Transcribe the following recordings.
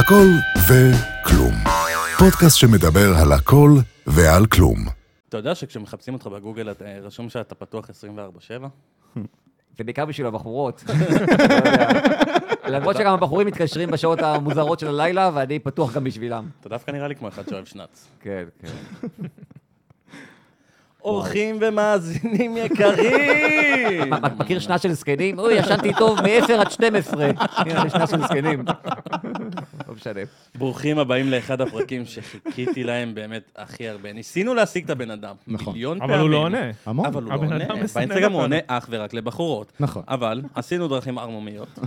הכל וכלום. פודקאסט שמדבר על הכל ועל כלום. אתה יודע שכשמחפשים אותך בגוגל, אתה- רשום שאתה פתוח 24/7? זה בעיקר בשביל הבחורות. לא יודע. למרות שגם הבחורים מתקשרים בשעות המוזרות של הלילה, ואני פתוח גם בשבילם. אתה דווקא נראה לי כמו אחד שאוהב שנץ. כן, כן. אורחים ומאזינים יקרים! מה, מכיר שנה של זקנים? אוי, ישנתי טוב מ-10 עד 12. הנה, שנה של זקנים. לא משנה. ברוכים הבאים לאחד הפרקים שחיכיתי להם באמת הכי הרבה. ניסינו להשיג את הבן אדם. נכון. מיליון אבל פעמים. הוא לא עונה. המון. אבל הוא לא עונה. באינסטגרם הוא. עונה אך ורק לבחורות. נכון. אבל עשינו דרכים ערמומיות,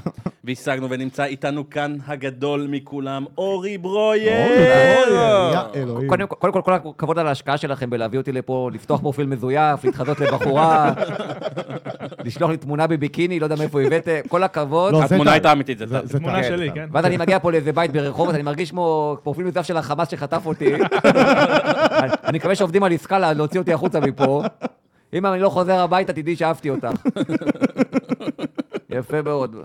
והשגנו ונמצא איתנו כאן הגדול מכולם, אורי ברויר! קודם כל, כל הכבוד על ההשקעה שלכם בלהביא אותי לפה, לפתוח פרופיל מזויף, להתחזות לבחורה, לשלוח לי תמונה בביקיני, לא יודע מאיפה הבאתם, כל הכבוד. לא, התמונה. הייתה אמיתית, זה זה- טל. זה תמונה. שלי, כן. ואז אני מגיע פה לאיזה בית ברחובות, אני מרגיש כמו פרופיל מזויף של החמאס שחטף אותי. אני- מקווה שעובדים על עסקה לה- להוציא אותי החוצה מפה. אם אני לא חוזר הביתה, תדעי שאהבתי אותך. יפה מאוד.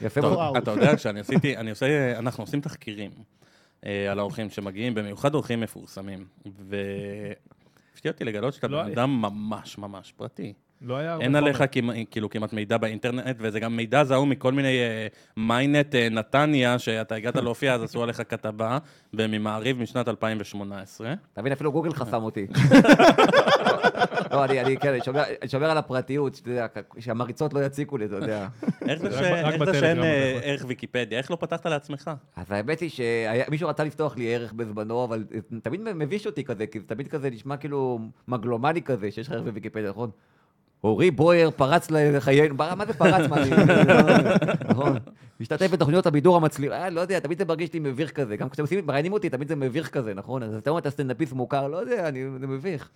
יפה מאוד. אתה יודע, כשאני עשיתי, אני עושה, אנחנו עושים תחקירים אה, על האורחים שמגיעים, במיוחד אורחים מפורסמים. והפתיע אותי לגלות שאתה לא בן. אדם ממש ממש פרטי. לא היה הרבה אין חומר. עליך כמעט- כאילו כמעט מידע באינטרנט, וזה גם מידע זעום מכל מיני אה, מיינט אה, נתניה, שאתה הגעת להופיע, אז עשו עליך כתבה, וממעריב משנת 2018. אתה מבין, אפילו גוגל חסם אותי. לא, אני, אני, כן, אני שומר, אני שומר על הפרטיות, שאתה יודע, שהמריצות לא יציקו לי, אתה יודע. איך זה ש- איך שאין אה, יכול. ערך ויקיפדיה? איך לא פתחת לעצמך? אז האמת היא שמישהו רצה לפתוח לי ערך בזמנו, אבל תמיד מביש אותי כזה, כי זה תמיד כזה נשמע כאילו מגלומני כזה, שיש לך ערך בוויקיפדיה, נכון? אורי בויר פרץ לחיינו, מה זה פרץ? נכון. משתתף בתוכניות הבידור המצליח, אה, לא יודע, תמיד זה מרגיש לי מביך כזה. גם כשאתם מראיינים אותי, תמיד זה מביך כזה, נכון? אז אתה אומר, אתה סטנדאפיסט מוכר, לא יודע, אני- זה מביך.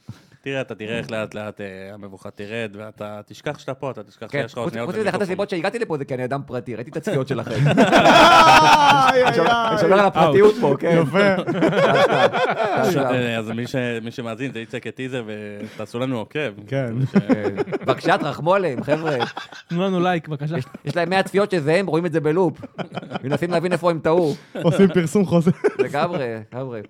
תראה, אתה תראה איך לאט לאט אה, המבוכה תרד, ואתה תשכח שאתה פה, אתה תשכח כן, שיש לך אוזניות חוץ מזה, אחת. הסיבות שהגעתי לפה זה כי אני אדם פרטי, ראיתי את הצפיות שלכם. אני שומר- על הפרטיות פה, כן. יפה. אה, אז מי שמאזין, זה יצא כטיזר ותעשו לנו עוקב. כן. בבקשה, תרחמו עליהם, חבר'ה. תנו לנו לייק, בבקשה. יש להם 100 צפיות שזה הם, רואים את זה בלופ. מנסים להבין איפה הם טעו. עושים פרסום חוזר. לגמרי, חבר'ה.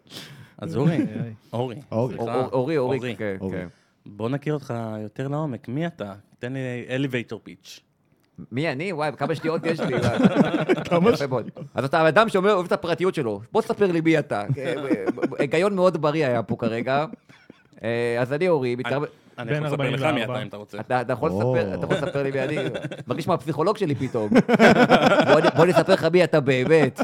אז אורי, איי. אורי, אורי. כן, אורי. כן. בוא נכיר אותך יותר לעומק, מי אתה? תן לי אלווייטור פיץ'. מי אני? וואי, כמה שניות יש לי. כמה מאוד. אז אתה אדם שאומר, אוהב את הפרטיות שלו. בוא תספר לי מי אתה. כן, היגיון מאוד בריא היה פה כרגע. אה, אז אני אורי, מתקרב... אני יכול לספר לך מי 44. אתה אם אתה רוצה. אתה אתה יכול. לספר, לי מי אני, מרגיש כמו הפסיכולוג שלי פתאום. בוא אני- אספר לך מי אתה באמת.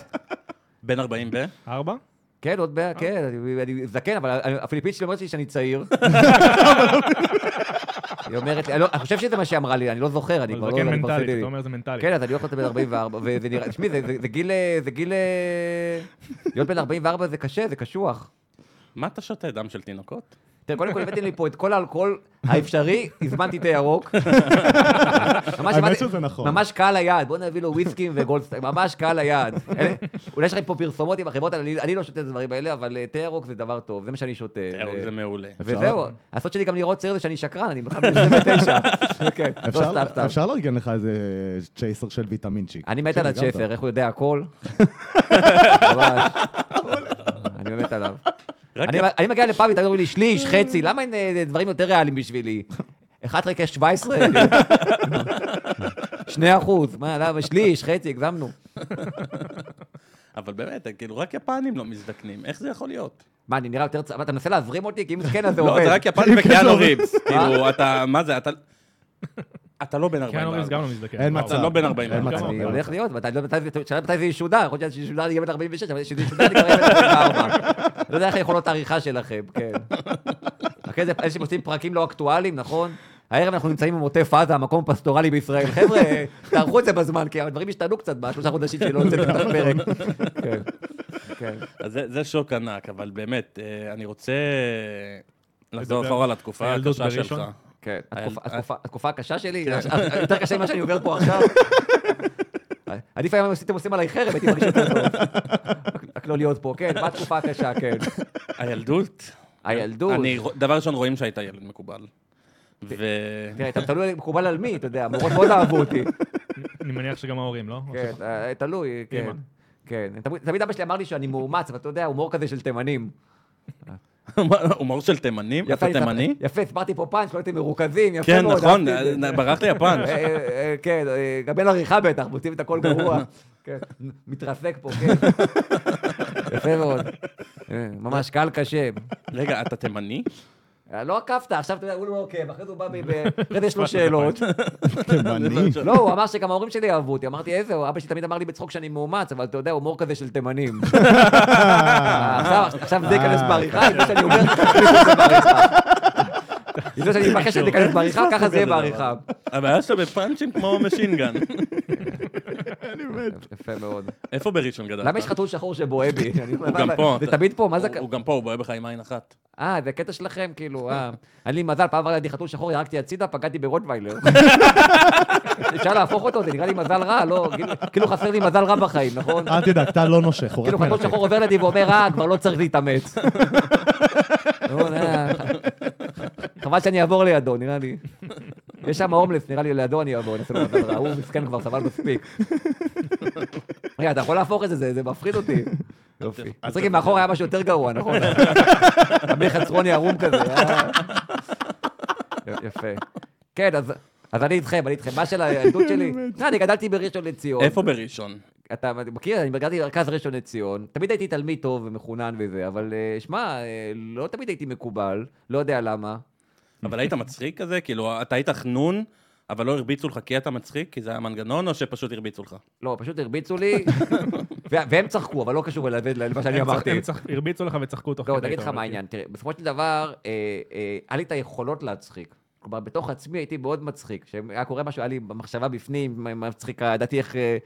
בן 40 ב? ארבע? כן, עוד מעט, כן, אני- זקן, אבל הפיליפינית שלי אומרת לי שאני צעיר. היא אומרת לי, אני לא- אני חושב שזה מה שהיא אמרה לי, אני לא זוכר, אני כבר לא... זה כן מנטלית. אתה אומר זה מנטלית. כן, אז אני הולך להיות בן 44, וזה נראה, תשמעי, זה- גיל, אה, זה גיל, אה, להיות בן 44 זה קשה, זה קשוח. מה אתה שותה? דם של תינוקות? תראה, קודם כל הבאתי לי פה את כל האלכוהול האפשרי, הזמנתי את הירוק. ממש האמת שזה נכון. ממש קהל היעד, בוא נביא לו וויסקים וגולדסטייל, ממש קהל היעד. אולי יש לכם פה פרסומות עם החברות האלה, אני- לא שותה את הדברים האלה, אבל אה, תה ירוק זה דבר טוב, זה מה שאני שותה. תראו, ו- זה מעולה. וזהו, הסוד שלי גם לראות צעיר זה שאני שקרן, אני בכלל בן 29. לא אפשר- לארגן לך איזה צ'ייסר של ויטמינצ'יק. אני מת על טוב. איך הוא יודע הכל. אני באמת עליו. אני- מגיע לפאבים, תגידו לי שליש, חצי, למה אין אה, דברים יותר ריאליים בשבילי? 1 חלקי 17? שני אחוז, מה, למה, שליש, חצי, הגזמנו. אבל באמת, כאילו, רק יפנים לא מזדקנים. איך זה יכול להיות? מה, אני נראה יותר צעיר? אתה מנסה להזרים אותי? כי אם כן, אז זה לא, עובד. זה רק יפנים וקיאנו עובד. ריבס. כאילו, אתה, מה זה, אתה... אתה לא בן כן, אומרים 44. זה גם לא מזדקן. אין. מצב. אתה לא בן 40. אין מצב. אני הולך להיות, ואתה לא יודע מתי זה- שאלה מתי זה ישודר, יכול להיות שישודר יהיה בן 46, אבל שזה ישודר אני כבר יהיה בן 24. לא יודע איך יכולות העריכה שלכם, כן. אחרי זה, אלה שעושים פרקים לא אקטואליים, נכון? הערב אנחנו נמצאים במוטף עזה, המקום הפסטורלי בישראל. חבר'ה, תערכו את זה בזמן, כי הדברים השתנו קצת בשלושה חודשים שלא הוצאתי את הפרק. כן, כן. אז זה, זה שוק ענק, אבל באמת, אה, אני רוצה לחזור אחורה לתקופה הקשה? שלך. כן, התקופה- הקשה שלי, יותר קשה ממה שאני עובר פה עכשיו. עדיף היום אם הייתם עושים עליי חרם, הייתי מרגיש יותר טוב. רק לא להיות פה, כן, מה התקופה הקשה, כן. הילדות, הילדות. אני, דבר ראשון, רואים שהיית ילד מקובל. ו... תראה, אתה תלוי מקובל על מי, אתה יודע, המורות מאוד אהבו אותי. אני מניח שגם ההורים, לא? כן, אה, תלוי, כן. כן, תמיד אבא שלי אמר לי שאני מאומץ, אבל אתה יודע, הומור כזה של תימנים. הומור של תימנים? אתה תימני? יפה, הסברתי פה פאנץ', לא הייתם מרוכזים, יפה כן, מאוד. נכון, את זה. ברח לי הפאנץ'. אה, אה, אה, כן, גם אין עריכה בטח, מוצאים את הכל גרוע. כן, מתרסק פה, כן. יפה מאוד. ממש קהל קשה. רגע, אתה תימני? אה, לא עקבת, עכשיו אתה יודע, הוא לא עוקב, אחרי זה הוא בא, אחרי זה יש לו שאלות. תימני. לא, הוא אמר שגם ההורים שלי אהבו אותי, אמרתי איזה, אבא שלי תמיד אמר לי בצחוק שאני מאומץ, אבל אתה יודע, הומור כזה של תימנים. אה, עכשיו- עכשיו זה ייכנס בעריכה, לפני שאני אומר, זה ייכנס בעריכה. לפני שאני מבקש שזה ייכנס בעריכה, ככה זה יהיה בעריכה. הבעיה שאתה בפאנצ'ים כמו משינגן. יפה מאוד. איפה בראשון גדלת? למה יש חתול שחור שבוהה בי? אני- הוא גם פה. זה אתה- תמיד פה, מה זה... הוא- גם פה, הוא בוער בך עם עין אחת. אה, זה קטע שלכם, כאילו, אה. היה לי מזל, פעם עבר לידי חתול שחור, ירקתי הצידה, פגעתי ברוטוויילר. אפשר להפוך אותו, זה נראה לי מזל רע, לא? כאילו- כאילו חסר לי מזל רע בחיים, נכון? אל תדאג, טל לא נושך, הוא רק כאילו חתול. שחור עובר לידי ואומר, אה, כבר לא צריך להתאמץ. נו, אה, חבל שאני אעבור לידו, נראה לי. יש שם הומלס, נראה לי לידו אני אעבור, נעשה לו רע. הוא מסכן כבר, סבל מספיק. רגע, אתה יכול להפוך את זה, זה זה מפחיד אותי. יופי. מצחיק אם מאחור היה משהו יותר גרוע, נכון? אמיר חצרוני ערום כזה. אה. יפה. כן, אז... אז אני איתכם, אני איתכם. מה של הילדות שלי? לא, אני גדלתי בראשון לציון. איפה בראשון? אתה מכיר, אני גרתי במרכז ראשון לציון, תמיד הייתי תלמיד טוב ומחונן וזה, אבל אה, שמע, אה, לא תמיד הייתי מקובל, לא יודע למה. אבל היית מצחיק כזה? כאילו, אתה היית חנון, אבל לא הרביצו לך כי אתה מצחיק? כי זה היה מנגנון, או שפשוט הרביצו לך? לא, פשוט הרביצו לי, והם צחקו, אבל לא קשור למה שאני אמרתי. הם הרביצו לך וצחקו תוך לא, כדי, אני אגיד אתה לך מה כאילו. העניין, תראה, בסופו של דבר, אה, אה, היה לי את היכולות להצחיק. כלומר, בתוך עצמי הייתי מאוד מצחיק. כשהיה קורה משהו, היה לי במחשבה בפנים, מצחיקה, ידעתי איך אה,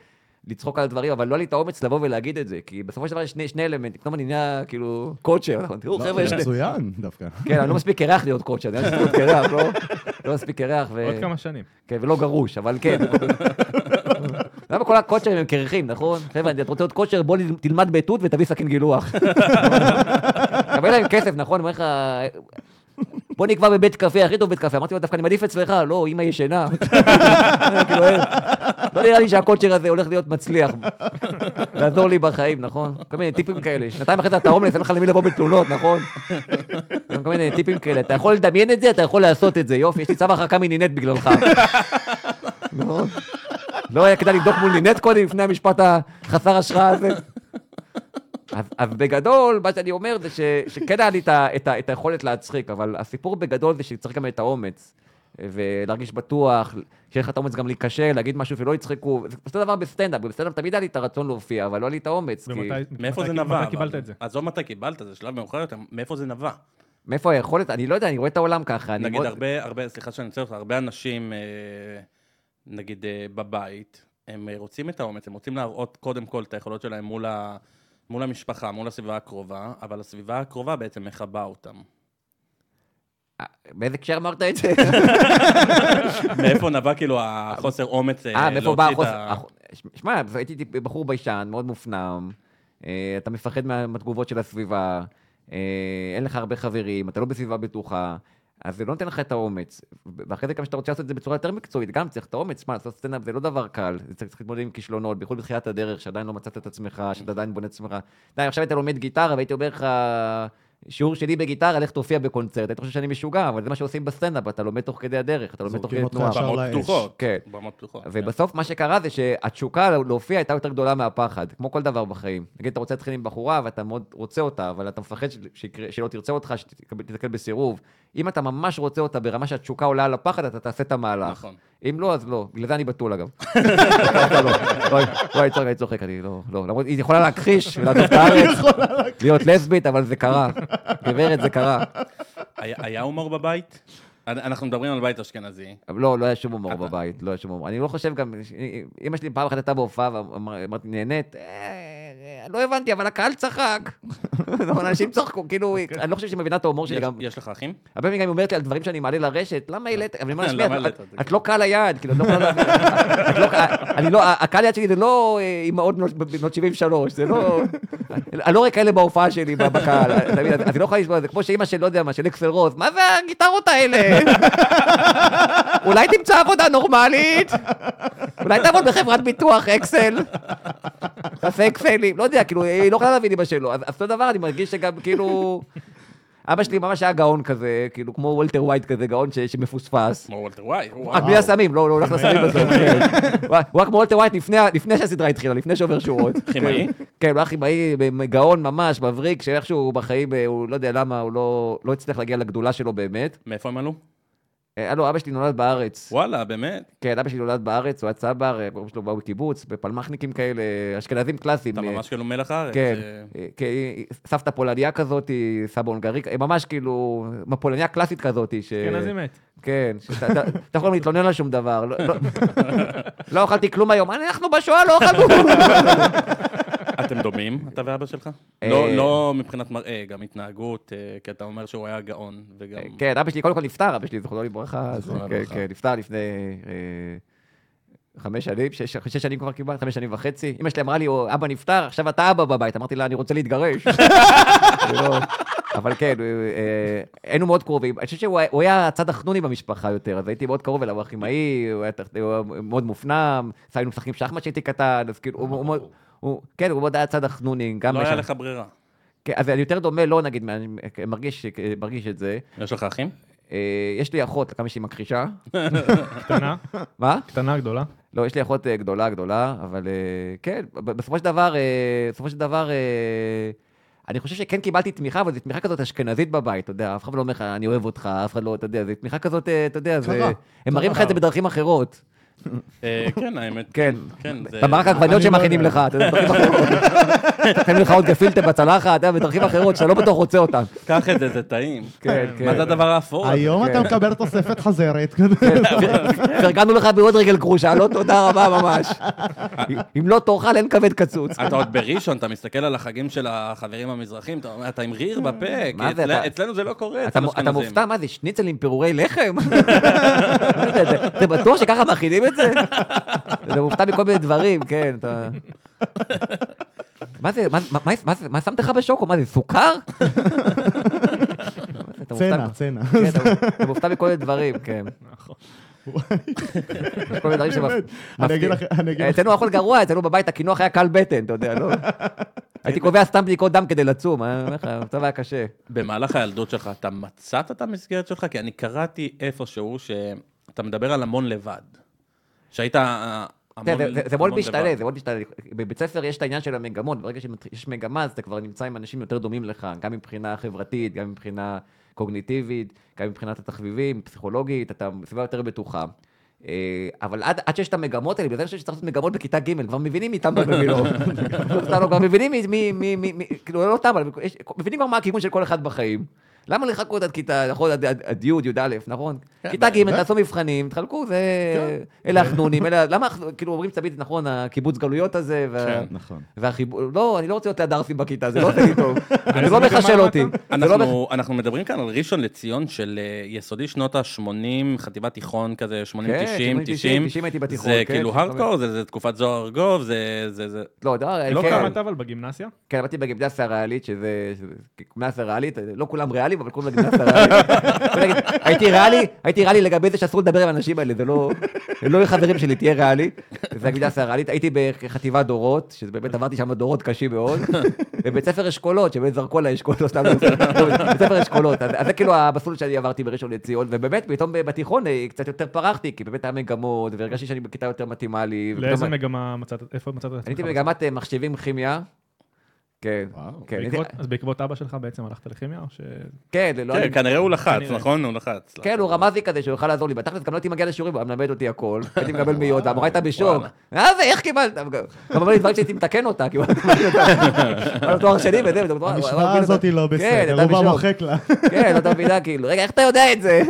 לצחוק על הדברים, אבל לא היה לי את האומץ לבוא ולהגיד את זה, כי בסופו של דבר יש שני- שני אלמנטים, פתאום אני נהיה כאילו קוצ'ר, נכון? תראו, לא, חבר'ה, יש. מצוין דווקא. כן, אני לא מספיק קרח להיות קוצ'ר, אני לא מספיק קרח, לא? לא מספיק קרח, ו... עוד כמה שנים. כן, ולא גרוש, אבל כן. למה כל הקוצ'רים הם קרחים, נכון? חבר'ה, אתה רוצה להיות קוצ'ר, בוא תלמד בתות ותביא סכין גילוח. קבל להם כסף, נכון? אומר לך, בוא נקבע בבית קפה, הכי טוב בית קפה. אמרתי לו, דווקא אני מעדיף אצלך, לא, אמא ישנה. כאילו, לא נראה לי שהקוצ'ר הזה הולך להיות מצליח. לעזור לי בחיים, נכון? כל מיני טיפים כאלה. שנתיים אחרי זה אתה הומלס, אין לך למי לבוא בתלונות, נכון? כל מיני טיפים כאלה. אתה יכול לדמיין את זה, אתה יכול לעשות את זה. יופי, יש לי צו הרחקה מנינט בגללך. נכון? לא היה כדאי לבדוק מול נינט קודם, לפני המשפט החסר השראה הזה? אז, בגדול, מה שאני אומר זה ש, שכן היה לי את, ה, את, ה, את היכולת להצחיק, אבל הסיפור בגדול זה שצריך גם את האומץ. ולהרגיש בטוח, שיהיה לך את האומץ גם להיכשל, להגיד משהו ולא יצחקו. זה אותו דבר בסטנדאפ, בסטנדאפ תמיד היה לי את הרצון להופיע, אבל לא היה לי את האומץ. מאיפה זה נבע? מתי קיבלת? את זה? עזוב מתי קיבלת, זה שלב מאוחר יותר, מאיפה זה נבע? מאיפה היכולת? אני לא יודע, אני רואה את העולם ככה. אני נגיד מאוד- הרבה, הרבה, סליחה שאני עוצר אותך, הרבה אנשים, אה, נגיד אה, בבית, הם אה, רוצים את האומץ, הם רוצים להראות קודם כל את היכולות שלהם מול, ה, מול המשפחה, מול הסביבה הקרובה, אבל הסביבה הקרובה בעצם מכבה אותם. באיזה הקשר אמרת את זה? מאיפה נבע כאילו החוסר אומץ אה, אה, מאיפה בא להוציא את החוסר... ה... הח- שמע, הייתי בחור ביישן, מאוד מופנם, אה, אתה מפחד מה- מהתגובות של הסביבה, אה, אין לך הרבה חברים, אתה לא בסביבה בטוחה, אז זה לא נותן לך את האומץ. ואחרי זה גם כשאתה רוצה לעשות את זה בצורה יותר מקצועית, גם צריך את האומץ. שמע, לעשות סטנדאפ זה לא דבר קל, זה צריך להתמודד עם כישלונות, בייחוד בתחילת הדרך, שעדיין לא מצאת את עצמך, שאתה עדיין בונה את עצמך. די, עכשיו היית לומד גיטרה, והייתי אומר לך... שיעור שלישי בגיטרה, לך תופיע בקונצרט, היית חושב שאני משוגע, אבל זה מה שעושים בסטנדאפ, אתה לומד תוך כדי הדרך, אתה לומד תוך כדי תנועה. במות. פתוחות. כן. במות פתוחות. כן. ובסוף מה שקרה זה שהתשוקה להופיע הייתה יותר גדולה מהפחד, כמו כל דבר בחיים. נגיד, אתה רוצה להתחיל עם בחורה ואתה מאוד רוצה אותה, אבל אתה מפחד שלא תרצה אותך, שתתקל בסירוב. אם אתה ממש רוצה אותה ברמה שהתשוקה עולה על הפחד, אתה תעשה את המהלך. נכון. אם לא, אז לא. בגלל זה אני בתול, אגב. לא, אני צוחק, אני לא, לא. למרות, היא יכולה להכחיש ולעזוב את הארץ, להיות לסבית, אבל זה קרה. גברת, זה קרה. היה הומור בבית? אנחנו מדברים על בית אשכנזי. אבל לא, לא היה שום הומור בבית, לא היה שום הומור. אני לא חושב גם, אמא שלי פעם אחת הייתה בהופעה ואמרתי, נהנית? "אה, לא הבנתי, אבל הקהל צחק. אבל אנשים צחקו, כאילו, אני לא חושב שהיא מבינה את ההומור שלי יש- גם. יש לך אחים? הרבה פעמים גם היא אומרת לי על דברים שאני מעלה לרשת, למה העלית? אבל אני אומר "שמעי, את- העלית את זה?" את לא קהל היעד, כאילו, את לא. את לא- אני לא, הקהל היעד שלי זה לא אה, אימהות בנות- בנות 73, זה לא... אני לא רואה כאלה בהופעה שלי בקהל, אתה מבין? אז היא לא יכולה לשמוע, זה כמו שאימא של, לא יודע מה, של אקסל רוס, מה זה הגיטרות האלה? אולי תמצא עבודה נורמלית? אולי תעבוד בחברת ביטוח, אקסל? תעשה אקסלים, לא יודע, כאילו, היא לא יכולה להבין אמא שלו. אז אותו דבר, אני מרגיש שגם כאילו... אבא שלי ממש היה גאון כזה, כאילו, כמו וולטר ווייט כזה, גאון ש- שמפוספס. כמו וולטר ווייט, רק וואו. בלי הסמים, לא, לא הולך לסמים בסוף. כן. הוא היה כמו וולטר ווייט לפני שהסדרה התחילה, לפני שעובר שורות. כימאי? כן, הוא היה כימאי, גאון ממש, מבריק, שאיכשהו בחיים, אה, הוא לא יודע למה, הוא לא לא הצליח להגיע לגדולה שלו באמת. מאיפה הם עלו? אה, הלו, אבא שלי נולד בארץ. וואלה, באמת? כן, אבא שלי נולד בארץ, הוא היה צבר, ההורים שלו באו בקיבוץ, בפלמחניקים כאלה, אשכנזים קלאסיים. אתה אה, ממש כאילו מלח הארץ. כן, אה, אה, כן, סבתא פולניה כזאת, סבא הונגרי, אה, ממש כאילו, פולניה קלאסית כזאת. אשכנזי מת. כן, אתה יכול להתלונן על שום דבר. לא- לא- לא אכלתי כלום היום, אנחנו בשואה לא אכלנו. אתם דומים, אתה ואבא שלך? אה, לא- לא מבחינת מראה, גם התנהגות, אה, כי אתה אומר שהוא היה גאון, וגם... כן, אבא שלי קודם כל נפטר, אבא שלי זכרונו לברכה, כן. כן, נפטר לפני אה, חמש שנים, שש שש שנים כבר כמעט, חמש שנים וחצי. אמא שלי אמרה לי, "או, אבא נפטר, עכשיו אתה אבא בבית. אמרתי לה, אני רוצה להתגרש. ולא- אבל כן, אה, אה, היינו מאוד קרובים. אני חושב שהוא היה- הצד החנוני במשפחה יותר, אז הייתי מאוד קרוב אליו, הוא היה כימאי, הוא היה מאוד מופנם, היינו משחקים שחמט כשהייתי קטן, אז כאילו, הוא מאוד... הוא- כן, הוא מאוד היה הצד החנוני, גם... לא היה לך ברירה. כן, אז אני יותר דומה לו, נגיד, אני מרגיש מרגיש את זה. יש לך אחים? אה, יש לי אחות, כמה שהיא מכחישה. קטנה, מה? קטנה, גדולה. לא, יש לי אחות אה, גדולה, גדולה, אבל אה, כן, בסופו של דבר, בסופו של דבר, אני חושב שכן קיבלתי תמיכה, אבל זו תמיכה כזאת אשכנזית בבית, אתה יודע, אף אחד לא אומר לך, אני אוהב אותך, אף אחד לא, אתה יודע, זו תמיכה כזאת, אתה יודע. הם מראים לך את זה בדרכים אחרות. אה, כן, האמת. כן. כן, זה... במרק העגבניות אני לא שמכינים. לך, אתה יודע, בדרכים אחרות. שמים לך עוד גפילטה בצלחת, אתה יודע, בדרכים אחרות, שאתה לא בטוח רוצה אותן. קח את זה, זה טעים. כן, כן. מה זה הדבר האפור? היום כן. אתה מקבל תוספת חזרת. פרגנו לך בעוד רגל כרושה, לא תודה רבה ממש. אם לא תאכל, אין כבד קצוץ. אתה עוד בראשון, אתה מסתכל על החגים של החברים המזרחים, אתה אומר, אתה עם ריר בפה, אתה- אצלנו זה לא קורה, אתה אצל אתה. מופתע, מה זה, שניצל עם פירורי לחם? זה בטוח שככה מכינים את זה? אתה מופתע מכל מיני דברים, כן, אתה... מה זה, מה- מה- מה- מה זה- מה שמת לך בשוקו? מה זה, סוכר? צנע, צנע. כן, אתה- מופתע מכל מיני דברים, כן. נכון. כל מיני דברים באמת, אני אגיד לך, אני אגיד לך. אצלנו אכול גרוע, אצלנו בבית הקינוח היה קל בטן, אתה יודע, לא? הייתי קובע סתם בדיקות דם כדי לצום, אני אומר לך, המצב היה קשה. במהלך הילדות שלך, אתה מצאת את המסגרת שלך? כי אני קראתי איפשהו שאתה מדבר על המון לבד. שהיית אה, המון תראה, זה- זה- זה מאוד המון משתנה. זה מאוד משתנה. בבית ספר יש את העניין של המגמות, ברגע שיש מגמה, אז אתה כבר נמצא עם אנשים יותר דומים לך, גם מבחינה חברתית, גם מבחינה קוגניטיבית, גם מבחינת התחביבים, פסיכולוגית, אתה בסביבה יותר בטוחה. אה, אבל עד, עד שיש את המגמות האלה, בגלל זה אני חושב שצריך לעשות מגמות בכיתה ג', כבר מבינים מי תם ומי לא. כבר מבינים מי, מי, מי, מי, מי, כאילו לא יש- מבינים כבר מה הכיוון של כל אחד בחיים. למה לחכות עד כיתה, נכון, עד- י', י"א, נכון? כן, כיתה ג'. תעשו מבחנים, תחלקו, זה... אלה החנונים, אלה... למה, אנחנו- כאילו, אומרים תמיד, נכון, הקיבוץ גלויות הזה, וה- כן. נכון. והחיבור... לא, אני לא רוצה להיות ליד ערסים בכיתה, זה לא עושה לי טוב. זה לא מחשל? אותי. זה לא אנחנו, אנחנו מדברים כאן על ראשון לציון של אה, יסודי שנות ה-80, חטיבת תיכון כזה, 80, כן, 90, 90, 90. 90 הייתי בתיכון, זה כן, כאילו כן, הארדקור, זה, זה תקופת זוהר ארגוב, זה, זה, זה... לא, לא, לא כן. אתה אבל בגימנסיה? כן, עבדתי בגימנסיה הריאלית, שזה שזה גימנסיה ריאלית, לא כולם ריאליים, אבל קוראים נגיד, הייתי ריאלי, הייתי ריאלי לגבי זה שאסור לדבר עם האנשים האלה, זה לא... הם לא חברים שלי, תהיה ריאלי. זה הגימנסיה הריאלית, הייתי בחטיבת דורות, שזה באמת עברתי שם דורות קשים מאוד, ובית ספר אשכולות, שבאמת זרקו עליי אשכולות, לא סתם, לא, בית ספר אשכולות, אז זה כאילו המסלול שאני עברתי בראשון לציון, ובאמת, פתאום בתיכון אה, קצת יותר פרחתי, כי באמת היה מגמות, והרגשתי שאני בכיתה יותר מתאימה לי. לאיזה מגמה מצאת, איפה מצאת את עצמך? הייתי במגמת אה, מחשבים כימיה. כן, וואו. כן, בעקבות- אז בעקבות אבא שלך בעצם הלכת לכימיה, או ש... כן, לא כן, היה- כנראה הוא לחץ, כנראה. נכון? הוא לחץ. כן, הוא רמז לי כזה שהוא יוכל לעזור לי. בתכלס גם לא הייתי מגיע לשיעורים, הוא היה מלמד אותי הכל. הייתי מקבל מאיות, המורה הייתה בשוק. מה זה, איך קיבלת? גם אמר לי דברים שהייתי מתקן אותה, כי הוא היה תואר שני וזה, וזה, המשוואה הזאת היא לא כן, בסדר, הוא בא. מוחק לה. כן, לא מבינה, כאילו, רגע, איך אתה יודע את זה?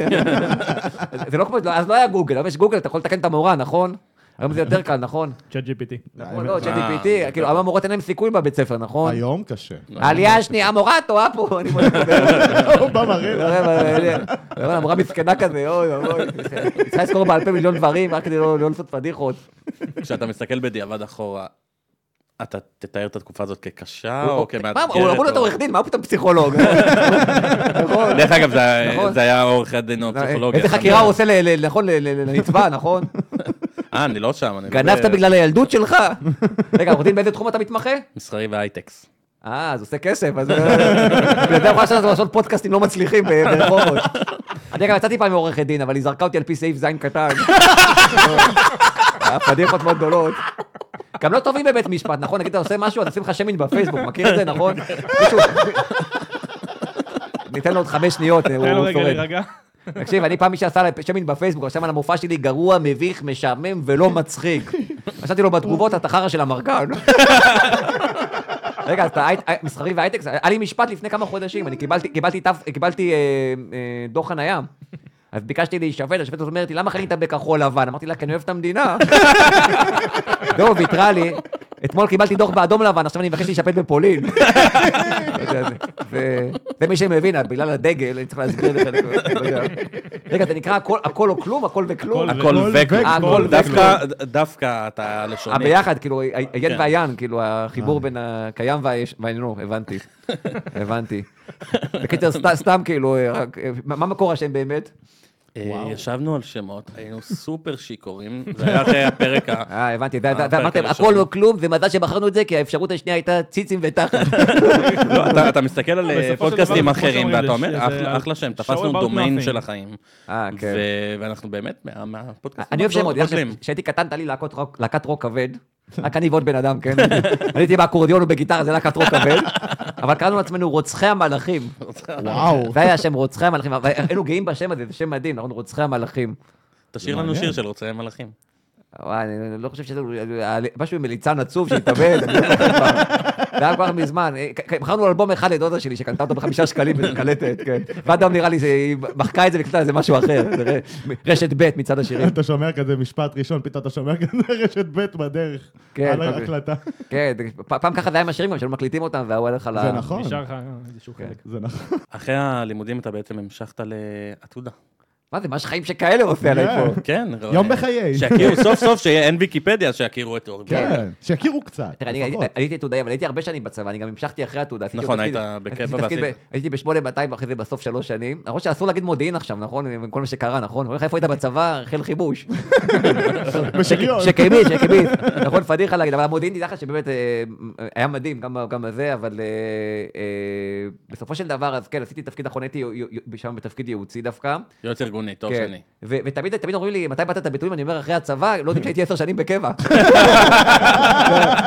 זה לא כמו, אז לא היה גוגל, היום יש גוגל, אתה יכול לתקן את המורה, נכון? היום זה יותר קל, נכון? צ'אט GPT. נכון, לא, אה, ChatGPT, כאילו, היום המורות אין להם סיכוי בבית ספר, נכון? היום קשה. העלייה השנייה, המורה טועה פה, אני מודה. הוא בא מראה. המורה מסכנה כזה, אוי אוי, צריכה לזכור בעל פה מיליון דברים, רק כדי לא לא לעשות פדיחות. כשאתה מסתכל בדיעבד אחורה, אתה תתאר את התקופה הזאת כקשה או מה, כמאתגרת? הוא אמור להיות או- עורך דין, מה פתאום פסיכולוג? נכון. דרך אגב, זה- נכון. היה עורך הדין או פסיכולוגיה. איזה חקירה הוא עושה, ל- ל- נכון, ל- ל- לנצבע, נכון? אה, אני לא שם. אני גנבת ב- בגלל הילדות שלך? רגע, עורך דין, באיזה תחום אתה מתמחה? מסחרי והייטקס. אה, אז עושה כסף, אז... בגלל זה יכול לעשות לעשות פודקאסטים לא מצליחים ברחובות. אני גם יצאתי פעם מעורכת דין, אבל היא זרקה אותי על פי סעיף זין קטן. היה פדיחות מאוד גדולות. גם לא טובים בבית משפט, נכון? נגיד אתה עושה משהו, אז עושים לך שיימינג בפייסבוק, מכיר את זה, נכון? ניתן לו עוד חמש שניות, הוא תן לו רגע שורד. תקשיב, אני פעם מי שעשה לי שיימינג בפייסבוק, רשם על המופע שלי גרוע, מביך, משעמם ולא מצחיק. רשמתי לו בתגובות, אתה חרא של אמרגן. רגע, אז אתה מסחרי והייטק, היה לי משפט לפני כמה חודשים, אני קיבלתי אה, אה, דוח חנייה. אז ביקשתי להישפט, השופטת אומרת לי, למה חנית בכחול לבן? אמרתי לה, כי אני אוהב את המדינה. לא, ויתרה לי. אתמול קיבלתי דוח באדום לבן, עכשיו אני מבקש להישפט בפולין. זה מי שמבין, בגלל הדגל, אני צריך להסביר לך. לא יודע. רגע, זה נקרא הכל- או כלום? הכל וכלום? הכל וכלום. אה, דווקא, אתה לשוני. הביחד, כאילו, היין כן. והיין, כאילו, החיבור בין הקיים והאינו, הבנתי. הבנתי. בקיצר, סת- סתם, כאילו, אה, אה, מה מקור השם באמת? אה, ישבנו על שמות, היינו סופר שיכורים, זה היה אחרי הפרק ה... אה, הבנתי, זה- זה- הפרק זה- אמרתם, הראשון. הכל או כלום, ומזל שבחרנו את זה, כי האפשרות השנייה הייתה ציצים ותחת. לא, אתה- אתה מסתכל על אה, פודקאסטים אחרים, ואתה אומר, "אחלה- שם, תפסנו דומיין nothing." של החיים. אה, כן. ואנחנו באמת, מה- מהפודקאסטים אני אוהב שמות. כשהייתי קטן, הייתה לי להקת רוק כבד. רק אני ועוד בן אדם, כן? אני הייתי באקורדיון ובגיטרה, זה להקת רוק כבד. אבל קראנו לעצמנו רוצחי המלאכים. וואו. זה היה השם, רוצחי המלאכים. אבל היינו גאים בשם הזה, זה שם מדהים, נכון? רוצחי המלאכים. תשאיר לנו שיר של רוצחי מלאכים. וואי, אני לא חושב שזה משהו עם מליצן עצוב שהתאבד, לא. זה היה כל כך מזמן. אה, מכרנו אלבום אחד לדודה שלי, שקנתה אותו בחמישה שקלים בקלטת, כן. ועד היום נראה לי שהיא מחקה את זה וקלטה איזה משהו אחר. רשת ב' מצד השירים. אתה שומע כזה משפט ראשון, פתאום אתה שומע כזה רשת ב' בדרך. כן, על כל- ההקלטה. כן, פעם ככה זה היה עם השירים גם, שהיו מקליטים אותם, והוא הלך על ה... זה נכון. נשאר לך איזשהו חלק. זה נכון. אחרי הלימודים אתה בעצם המשכת לעתודה. מה זה, מה שחיים שכאלה עושה עליי פה? כן. יום בחיי. שיכירו סוף סוף, שיהיה אין ויקיפדיה, שיכירו את אורגון. כן, שיכירו קצת. תראה, אני. הייתי- עתודאי, אבל הייתי הרבה שנים בצבא, אני גם המשכתי אחרי. עשיתי נכון, היית בקבע ועשית. הייתי ב-8200 ואחרי זה בסוף שלוש שנים. למרות שאסור להגיד מודיעין עכשיו, נכון? עם כל מה שקרה, נכון? אומר לך איפה היית בצבא, חיל חיבוש. בשריון. שקמי, שקמי. נכון, פדיחה להגיד, אבל המודיעין, תדע לך שבאמת אה, היה מדהים, גם בזה, אבל אה, אה, בסופו של דבר, אז כן, עשיתי תפקיד אחרון, הייתי שם בתפקיד ייעוצי דווקא. יועץ ארגוני, תואר כן. שני. ותמיד תמיד אומרים לי, מתי באת את הביטויים? אני אומר, אחרי הצבא, לא יודעים שהייתי עשר שנים בקבע.